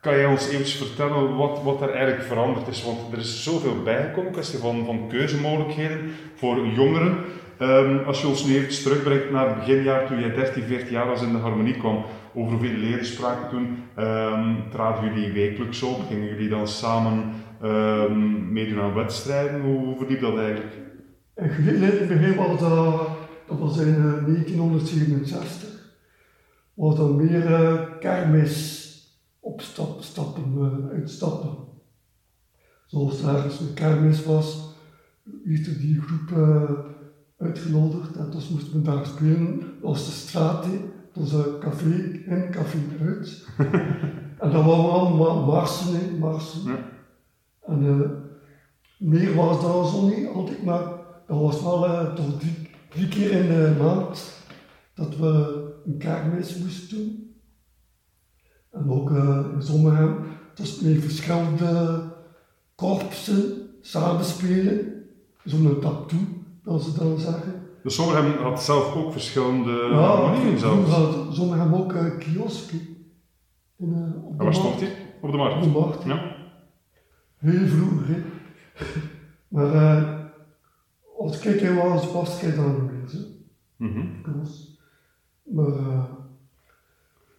Speaker 4: kan jij ons eventjes vertellen wat, wat er eigenlijk veranderd is? Want er is zoveel bijgekomen, kwestie van, van keuzemogelijkheden voor jongeren. Ehm, als je ons nu even terugbrengt naar het beginjaar, toen jij 13, 14 jaar was in de harmonie kwam, over hoeveel leden spraken toen, um, traden jullie wekelijks op, gingen jullie dan samen um, meedoen aan wedstrijden? Hoe, hoe verliep dat eigenlijk?
Speaker 7: In het begin was dat, dat was in uh, 1967, was dan meer uh, kermis opstappen, stappen, uh, uitstappen. Zoals er ergens een kermis was, heeft die groep uh, uitgenodigd en dus moesten we daar spelen. Dat was de straat, dat was een café in, café uit. en dat waren allemaal marsen, marsen. Ja. En uh, meer was dat zo niet altijd, maar dat was wel uh, toch drie, drie keer in de maand dat we een kermis moesten doen. En ook uh, in Zommerhem, dus met verschillende korpsen samenspelen, zo'n tap toe, dat ze dan zeggen.
Speaker 4: Dus Zommerhem had zelf ook verschillende
Speaker 7: ja, Zommerhem ook uh, kiosken. In, uh, op
Speaker 4: en waar stond? Op de markt?
Speaker 7: Op de markt.
Speaker 4: Ja.
Speaker 7: Heel vroeger, hè. maar uh, als kijk was, was ik dan niet meer,
Speaker 4: mm -hmm.
Speaker 7: Maar uh,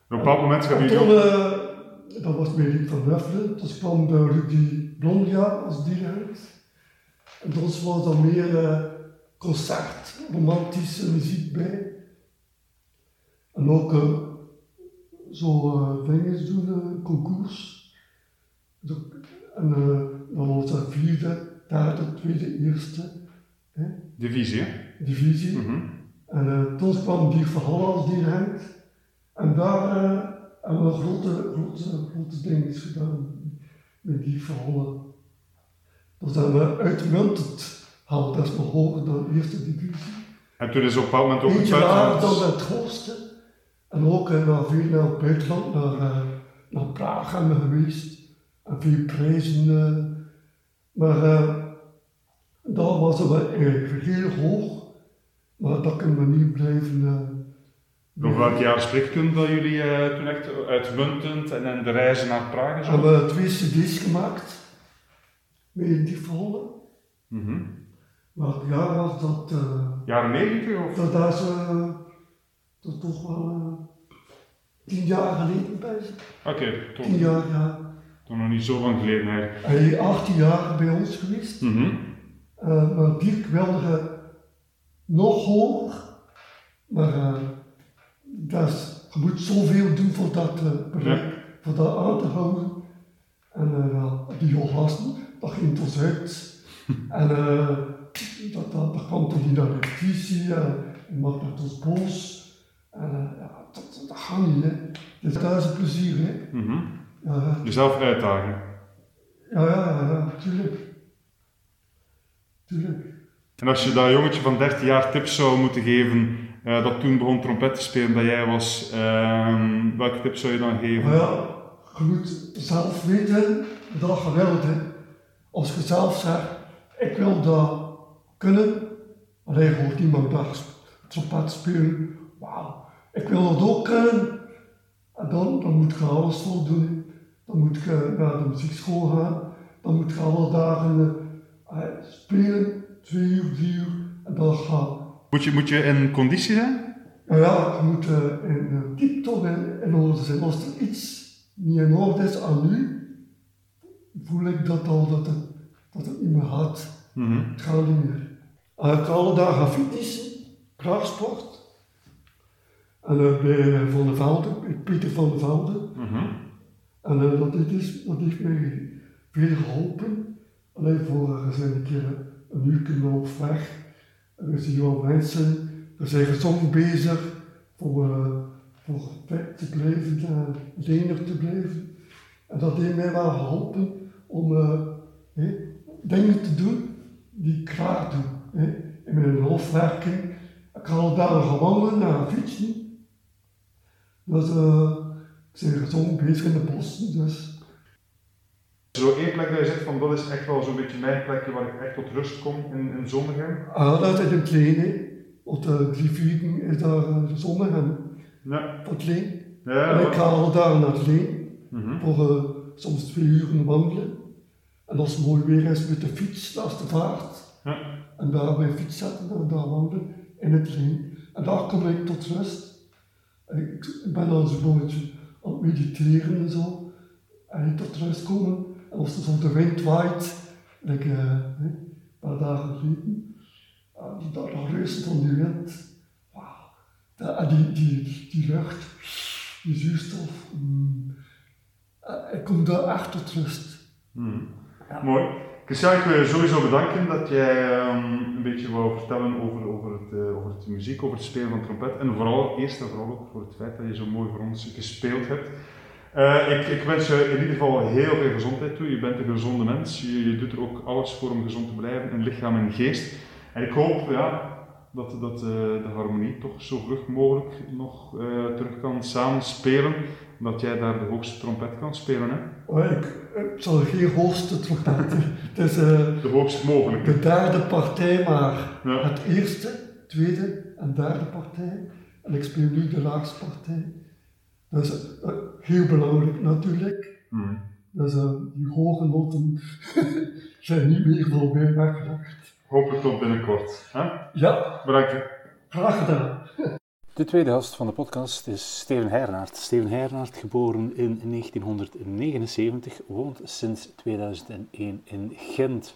Speaker 4: op een bepaald moment gaan jullie
Speaker 7: toen, uh, dat was met Riek van Huffelen, toen kwam de Rudy Blondia als dirigent. En toen was er meer uh, concert, romantische muziek bij. En ook uh, zo dingen doen, concours. En dan was dat vierde, derde, tweede, eerste. Hè.
Speaker 4: Divisie,
Speaker 7: Divisie.
Speaker 4: Mm -hmm.
Speaker 7: En toen kwam die verhaal als dirigent. En daar uh, hebben we grote, grote, grote dingen gedaan met die verhalen. Dus dat we uitmuntend hadden, dat is nog hoger dan de eerste divisie.
Speaker 4: En toen is op een bepaald moment ook
Speaker 7: Eentje
Speaker 4: het buitenland...
Speaker 7: dan het hoogste. En ook naar veel naar het buitenland, naar, naar Praag hebben we geweest. En veel prijzen. Maar daar was het wel heel hoog. Maar dat kunnen we niet blijven
Speaker 4: over welk jaar spreekt toen dat jullie uh, toen echt uitmuntend en, en de reizen naar Praag en zo?
Speaker 7: We hebben twee cd's gemaakt met die verhalen.
Speaker 4: Mm -hmm.
Speaker 7: Welk jaar was dat? Uh,
Speaker 4: Jaren 90 of?
Speaker 7: Dat, is uh, dat toch wel tien jaar geleden bij
Speaker 4: Oké, okay, toch.
Speaker 7: Tien jaar, ja.
Speaker 4: Toch nog niet zo lang geleden eigenlijk.
Speaker 7: Hij is 18 jaar bij ons geweest.
Speaker 4: Mm -hmm.
Speaker 7: maar Dirk wilde nog hoger, maar dat is, je moet zoveel doen voor dat te bereiken, ja. voor dat aan te houden. En uh, die Johassen, dat ging ons uit. en uh, dat, dat, dat kwam toch niet naar de repetitie, en maakte het ons boos. En ja, dat, dat gaat niet, hè. Het is thuis plezier, hè.
Speaker 4: Mm -hmm.
Speaker 7: Ja,
Speaker 4: Jezelf uitdagen.
Speaker 7: Ja, ja, ja, tuurlijk. Tuurlijk.
Speaker 4: En als je dat jongetje van 13 jaar tips zou moeten geven, uh, dat toen begon trompet te spelen, dat jij was, uh, welke tips zou je dan geven?
Speaker 7: Nou ja, je moet zelf weten dat je wilt. Hè. Als je zelf zegt, ik wil dat kunnen, dan hoort iemand dat trompet spelen, wauw, ik wil dat ook kunnen. En dan, dan moet je alles voor doen. Dan moet je naar de muziekschool gaan, dan moet je alle dagen uh, spelen, twee uur, drie uur, en dan gaan
Speaker 4: moet je, moet je in conditie zijn?
Speaker 7: Nou ja, je moet in tip-top in, in orde zijn. Als er iets niet in orde is aan nu, voel ik dat al dat het, dat het niet meer gaat.
Speaker 4: Mm -hmm.
Speaker 7: Het gaat niet meer. Uh, ik ga alle dagen fietsen, krachtsport. En bij Van der Velde, bij Pieter van der Velde.
Speaker 4: Mm -hmm.
Speaker 7: En uh, dat, is, dat heeft mij veel geholpen. Alleen voor uh, zijn een keer een uur op weg. Er zijn wel mensen, er zijn gezond bezig voor, uh, voor te blijven, uh, lenig te blijven. En dat heeft mij wel geholpen om dingen te doen die ik graag doe. Hey. In mijn hoofdwerking, ik ga al daar wandelen, naar fietsen. Dus ik ben gezond bezig in de bossen. Dus.
Speaker 4: Zo één plek dat je zegt van dat is echt wel zo'n beetje mijn plekje waar ik echt tot rust kom in, in Zonnegem?
Speaker 7: Ah, dat is in het Leen. Op de drie vieren is daar uh, Zonnegem.
Speaker 4: Ja.
Speaker 7: Het Leen.
Speaker 4: Ja,
Speaker 7: en ik ga al daar naar het Leen. -hmm. Voor soms twee uur wandelen. En als het mooi weer is met de fiets, is de vaart. Ja. En daar mijn fiets zetten en daar wandelen in het ring. En daar kom ik tot rust. Ik, ik ben dan zo'n beetje aan het mediteren en zo. En tot rust komen. En als er zo de wind waait, like, uh, een paar dagen geleden, uh, dat, dat van die wind. Wow. En die, die, die lucht, die zuurstof. Mm, uh, ik kom daar echt tot rust.
Speaker 4: Hmm. Ja. Mooi. Christian, ik wil je sowieso bedanken dat jij um, een beetje wou vertellen over, over, het, uh, over het muziek, over het spelen van trompet. En vooral, eerst en vooral ook voor het feit dat je zo mooi voor ons gespeeld hebt. Uh, ik, ik, wens je in ieder geval heel veel gezondheid toe. Je bent een gezonde mens. Je, je doet er ook alles voor om gezond te blijven, in lichaam en geest. En ik hoop ja, dat, dat uh, de harmonie toch zo vlug mogelijk nog terug kan samenspelen dat jij daar de hoogste trompet kan spelen. Hè?
Speaker 7: Oh, ik, ik zal geen hoogste trompet. het is uh,
Speaker 4: de hoogst mogelijke.
Speaker 7: De derde partij, maar ja. het eerste, tweede en derde partij. En ik speel nu de laagste partij. Dat is uh, heel belangrijk natuurlijk. Mm. Dus uh, die hoge noten zijn niet meer voor mij weggelegd.
Speaker 4: Hopelijk tot binnenkort. Hè?
Speaker 7: Ja.
Speaker 4: Bedankt.
Speaker 7: Graag gedaan.
Speaker 2: De tweede gast van de podcast is Steven Hernaert. Steven Hernaert, geboren in 1979, woont sinds 2001 in Gent.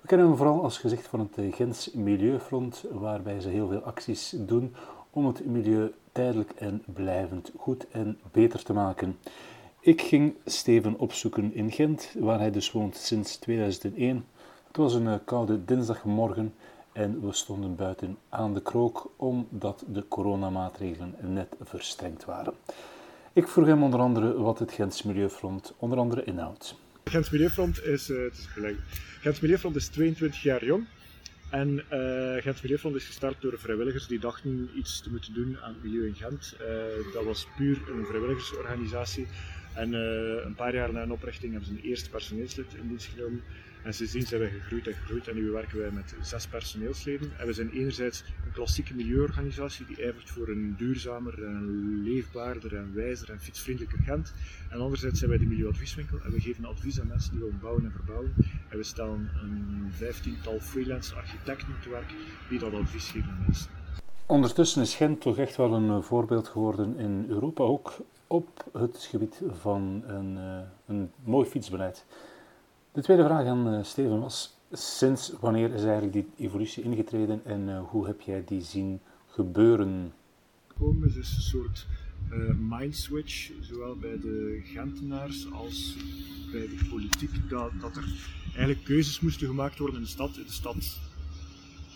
Speaker 2: We kennen hem vooral als gezicht van het Gents Milieufront, waarbij ze heel veel acties doen om het milieu tijdelijk en blijvend goed en beter te maken. Ik ging Steven opzoeken in Gent, waar hij dus woont sinds 2001. Het was een koude dinsdagmorgen en we stonden buiten aan de krook omdat de coronamaatregelen net verstrengd waren. Ik vroeg hem onder andere wat het Gens Milieufront onder andere inhoudt.
Speaker 8: Het Gens Milieufront is, uh, het is Milieufront is 22 jaar jong. En uh, Gens Milieufront is gestart door vrijwilligers die dachten iets te moeten doen aan het milieu in Gent. Uh, dat was puur een vrijwilligersorganisatie. En een paar jaar na een oprichting hebben ze een eerste personeelslid in dienst genomen. En sindsdien zijn wij gegroeid en gegroeid en nu werken wij met zes personeelsleden. En we zijn enerzijds een klassieke milieuorganisatie die ijvert voor een duurzamer, leefbaarder en wijzer en fietsvriendelijker Gent. En anderzijds zijn wij de milieuadvieswinkel en we geven advies aan mensen die willen bouwen en verbouwen. En we stellen een vijftiental freelance architecten te werk die dat advies geven aan mensen.
Speaker 2: Ondertussen is Gent toch echt wel een voorbeeld geworden in Europa, ook op het gebied van een, eh, een mooi fietsbeleid. De tweede vraag aan uh, Steven was, sinds wanneer is eigenlijk die evolutie ingetreden en uh, hoe heb jij die zien gebeuren?
Speaker 8: Komen is een soort uh, mindswitch, zowel bij de Gentenaars als bij de politiek, dat, dat er eigenlijk keuzes moesten gemaakt worden in de stad. De stad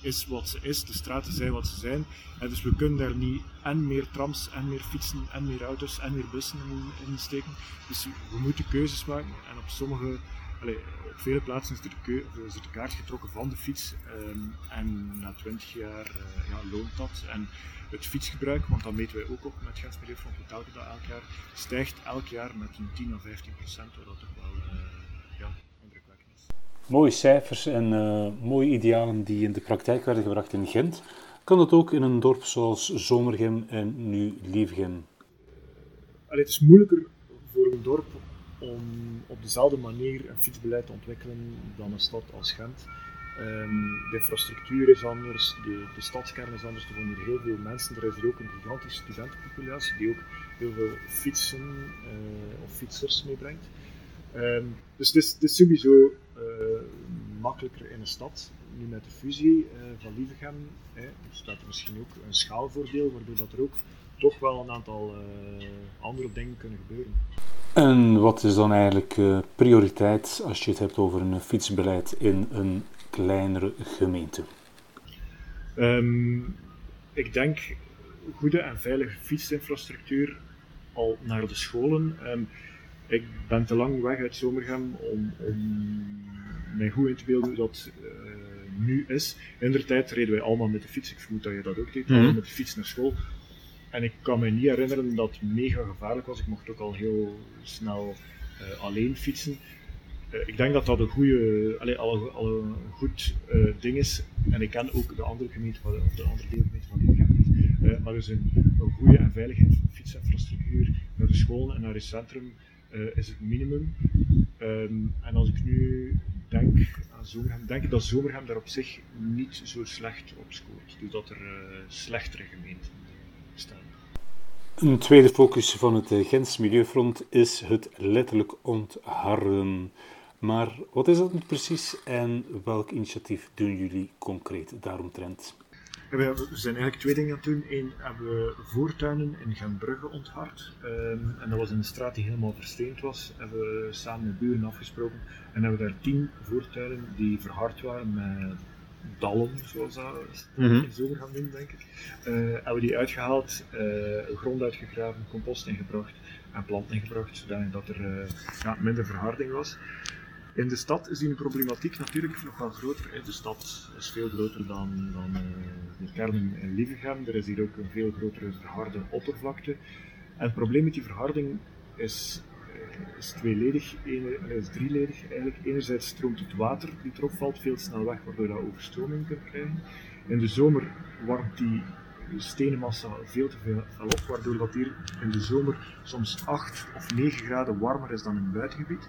Speaker 8: is wat ze is, de straten zijn wat ze zijn. En dus we kunnen daar niet en meer trams, en meer fietsen, en meer auto's, en meer bussen in, in steken. Dus we moeten keuzes maken en op sommige Allee, op vele plaatsen is er, de, is er de kaart getrokken van de fiets um, en na 20 jaar uh, ja, loont dat. En het fietsgebruik, want dat meten wij ook op met Gens Milieufront, we telken dat elk jaar, stijgt elk jaar met een 10 of 15 procent, wat dat toch wel uh, ja, indrukwekkend is.
Speaker 2: Mooie cijfers en uh, mooie idealen die in de praktijk werden gebracht in Gent. Kan dat ook in een dorp zoals Zomergem en nu Liefgem?
Speaker 8: Allee, het is moeilijker voor een dorp om op dezelfde manier een fietsbeleid te ontwikkelen dan een stad als Gent. Um, de infrastructuur is anders, de, de stadskern is anders, er wonen hier heel veel mensen. Er is er ook een gigantische studentenpopulatie die ook heel veel fietsen uh, of fietsers meebrengt. Um, dus het is, sowieso uh, makkelijker in een stad. Nu met de fusie uh, van Lievegem hè, staat er misschien ook een schaalvoordeel, waardoor dat er ook toch wel een aantal andere dingen kunnen gebeuren.
Speaker 2: En wat is dan eigenlijk uh, prioriteit als je het hebt over een fietsbeleid in een kleinere gemeente?
Speaker 8: Um, ik denk goede en veilige fietsinfrastructuur al naar de scholen. Um, ik ben te lang weg uit Zomergem om, om mij goed in te beelden hoe dat uh, nu is. In de tijd reden wij allemaal met de fiets. Ik vermoed dat je dat ook deed. Mm -hmm. Met de fiets naar school. En ik kan me niet herinneren dat het mega gevaarlijk was. Ik mocht ook al heel snel uh, alleen fietsen. Uh, ik denk dat dat een goede, allee, al, goed uh, ding is. En ik ken ook de andere gemeente of de andere deelgemeente van die gemeente. maar er is een, een goede en veilige fietsinfrastructuur naar de scholen en naar het centrum. eh, is het minimum. Ehm, en als ik nu denk aan Zomerhem, denk ik dat Zomerhem daar op zich niet zo slecht op scoort. Dus dat er slechtere gemeenten bestaan.
Speaker 2: Een tweede focus van het Gens Milieufront is het letterlijk ontharden. Maar wat is dat nu precies en welk initiatief doen jullie concreet daaromtrent?
Speaker 8: We zijn eigenlijk twee dingen aan het doen. Eén hebben we voortuinen in Genbrugge onthard. Um, en dat was een straat die helemaal versteend was. Hebben we samen met buren afgesproken. En hebben we daar tien voortuinen die verhard waren met dallen, zoals dat mm -hmm. in zomer gaan doen, denk ik. Uh, hebben we die uitgehaald, uh, grond uitgegraven, compost ingebracht en planten ingebracht, zodat er uh, ja, minder verharding was. In de stad is die problematiek natuurlijk nog wel groter. De stad is veel groter dan, dan de kern in Lievegem. Er is hier ook een veel grotere verharde oppervlakte. En het probleem met die verharding is, is tweeledig, is drieledig eigenlijk. Enerzijds stroomt het water die erop valt veel snel weg, waardoor je overstroming kunt krijgen. In de zomer warmt die stenenmassa veel te veel op, waardoor dat hier in de zomer soms 8 of 9 graden warmer is dan in het buitengebied.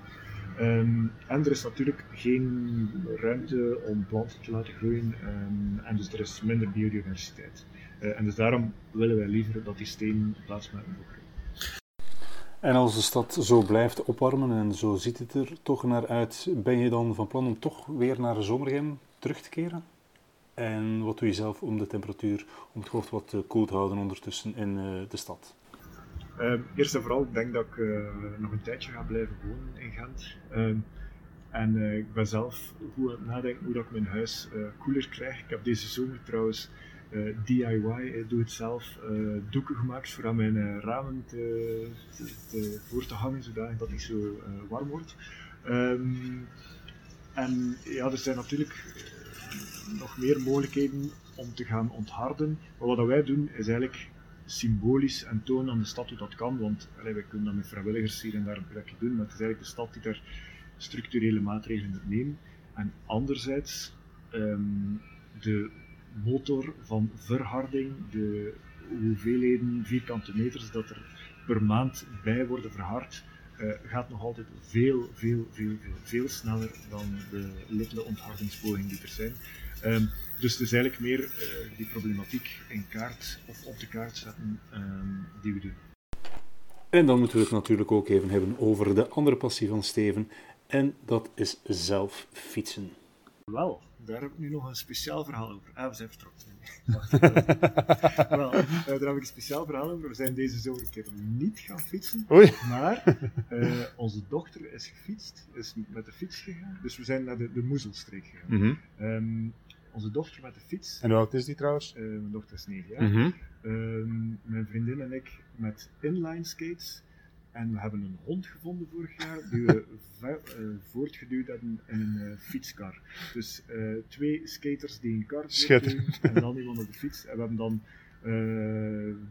Speaker 8: Um, en er is natuurlijk geen ruimte om planten te laten groeien um, en dus er is minder biodiversiteit. Uh, en dus daarom willen wij liever dat die steen plaats maken voor.
Speaker 2: En als de stad zo blijft opwarmen en zo ziet het er toch naar uit, ben je dan van plan om toch weer naar Zomergem terug te keren? En wat doe je zelf om de temperatuur, om het hoofd wat koel te houden ondertussen in uh, de stad?
Speaker 8: Uh, eerst en vooral, ik denk dat ik nog een tijdje ga blijven wonen in Gent. En ik ben zelf goed aan het nadenken hoe dat ik mijn huis koeler krijg. Ik heb deze zomer trouwens DIY, doe het zelf, doeken gemaakt voor aan mijn ramen te, te, te, voor te hangen, zodat het niet zo warm wordt. Um, en ja, er zijn natuurlijk nog meer mogelijkheden om te gaan ontharden. Maar wat wij doen is eigenlijk symbolisch en tonen aan de stad hoe dat kan. Want allee, wij kunnen dat met vrijwilligers hier en daar een plekje doen, maar het is eigenlijk de stad die daar structurele maatregelen moet nemen. En anderzijds um, de motor van verharding, de hoeveelheden vierkante meters dat er per maand bij worden verhard, uh, gaat nog altijd veel, veel, veel, veel, veel sneller dan de littele onthardingspogingen die er zijn. Um, dus het is eigenlijk meer uh, die problematiek in kaart of op de kaart zetten um, die we doen.
Speaker 2: En dan moeten we het natuurlijk ook even hebben over de andere passie van Steven. En dat is zelf fietsen.
Speaker 8: Wel, daar heb ik nu nog een speciaal verhaal over. Ah, we zijn vertrokken. Wel, uh, daar heb ik een speciaal verhaal over. We zijn deze zomer een keer niet gaan fietsen.
Speaker 2: Oei.
Speaker 8: Maar uh, onze dochter is gefietst, is met de fiets gegaan. Dus we zijn naar de, de Moezelstreek gegaan.
Speaker 2: Mm -hmm.
Speaker 8: um, onze dochter met de fiets.
Speaker 2: En hoe oud is die trouwens?
Speaker 8: Uh, mijn dochter is 9 jaar.
Speaker 2: Mm -hmm.
Speaker 8: um, mijn vriendin en ik met inline skates. En we hebben een hond gevonden vorig jaar die we uh, voortgeduwd hebben in een uh, fietskar. Dus uh, twee skaters die een kar
Speaker 2: voortduwen
Speaker 8: en dan iemand op de fiets. En we hebben dan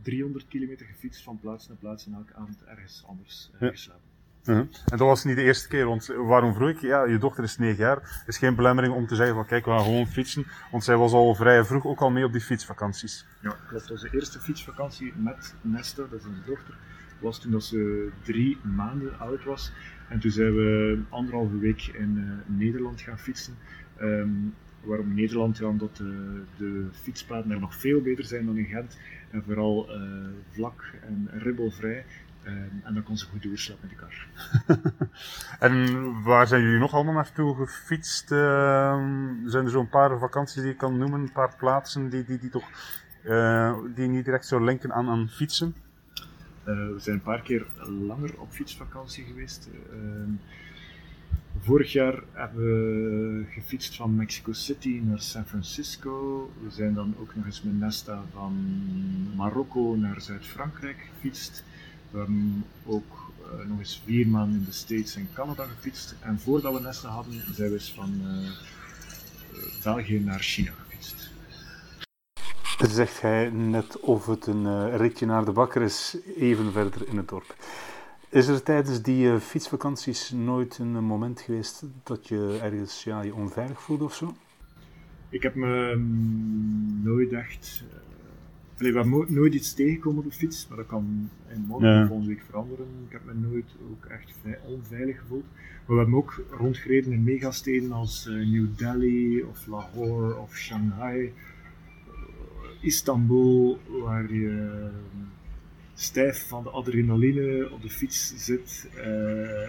Speaker 8: 300 kilometer gefietst van plaats naar plaats en elke avond ergens anders
Speaker 2: Ja.
Speaker 8: geslapen.
Speaker 2: -huh. En dat was niet de eerste keer, want waarom vroeg ik? Ja, je dochter is 9 jaar. Is geen belemmering om te zeggen van kijk, we gaan gewoon fietsen. Want zij was al vrij vroeg ook al mee op die fietsvakanties.
Speaker 8: Ja, klopt. Onze eerste fietsvakantie met Nesta, dat is onze dochter, was toen dat ze drie maanden oud was. En toen zijn we anderhalve week in uh, Nederland gaan fietsen. Um, waarom Nederland? Ja, omdat de, de fietspaden er nog veel beter zijn dan in Gent. En vooral uh, vlak en ribbelvrij. Um, en dan kon ze goed doorslapen met de kar.
Speaker 2: en waar zijn jullie nog allemaal naartoe gefietst? Uh, zijn er zo'n paar vakanties die je kan noemen? Een paar plaatsen die, die, die toch die niet direct zo linken aan, aan fietsen?
Speaker 8: Uh, we zijn een paar keer langer op fietsvakantie geweest. Uh, vorig jaar hebben we gefietst van Mexico City naar San Francisco. We zijn dan ook nog eens met Nesta van Marokko naar Zuid-Frankrijk gefietst. We hebben ook uh, nog eens vier maanden in de States en Canada gefietst. En voordat we Nesta hadden, zijn we eens van België naar China.
Speaker 2: Zegt hij net of het een uh, ritje naar de bakker is, even verder in het dorp. Is er tijdens die uh, fietsvakanties nooit een moment geweest dat je ergens ja, je onveilig voelde of zo?
Speaker 8: Ik heb me um, nooit echt Allee, we hebben nooit iets tegengekomen op de fiets, maar dat kan in morgen
Speaker 2: Ja.
Speaker 8: of volgende week veranderen. Ik heb me nooit ook echt onveilig gevoeld. Maar we hebben ook rondgereden in megasteden als eh, New Delhi of Lahore of Shanghai, eh, Istanbul, waar je eh, stijf van de adrenaline op de fiets zit eh,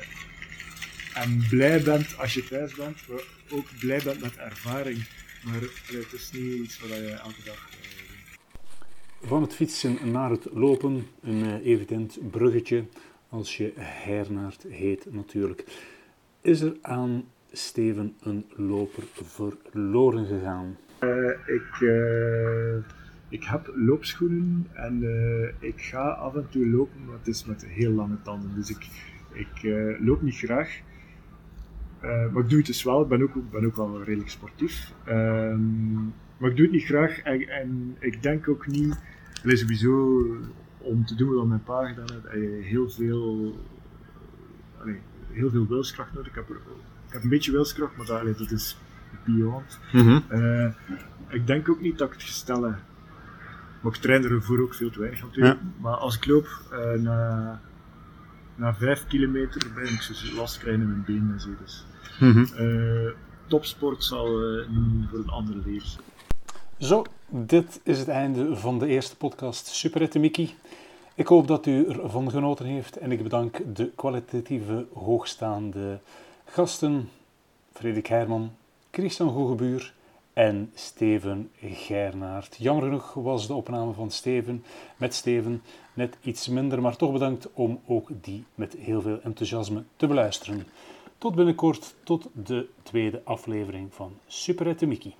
Speaker 8: en blij bent als je thuis bent, maar ook blij bent met ervaring. Maar het is niet iets wat je elke dag eh, doet.
Speaker 2: Van het fietsen naar het lopen, een eh, evident bruggetje als je hernaard heet natuurlijk. Is er aan Steven een loper verloren gegaan?
Speaker 8: Ik, ik heb loopschoenen en eh, ik ga af en toe lopen, maar het is met heel lange tanden. Dus ik, ik eh, loop niet graag. Eh, maar ik doe het dus wel. Ik ben ook, ben ook wel redelijk sportief. Ehm, maar ik doe het niet graag en, en ik denk ook niet, allee, sowieso om te doen wat mijn pa gedaan heeft, heel veel, allee, heel veel wilskracht nodig. Ik heb, er- ik heb een beetje wilskracht, maar dat, allee, dat is beyond. Eh, ik denk ook niet dat ik het gestel heb. Maar ik train ervoor ook veel te weinig natuurlijk. Maar als ik loop, eh, na, na vijf kilometer ben ik zo last krijgen in mijn benen en zo. Dus. Eh, topsport zal eh, niet voor een andere leven zijn.
Speaker 2: Zo, dit is het einde van de eerste podcast Superette Mickey. Ik hoop dat u ervan genoten heeft en ik bedank de kwalitatieve hoogstaande gasten Frederik Herman, Christian Goegebuur en Steven Gernaert. Jammer genoeg was de opname van Steven met Steven net iets minder, maar toch bedankt om ook die met heel veel enthousiasme te beluisteren. Tot binnenkort, tot de tweede aflevering van Superette Mickey.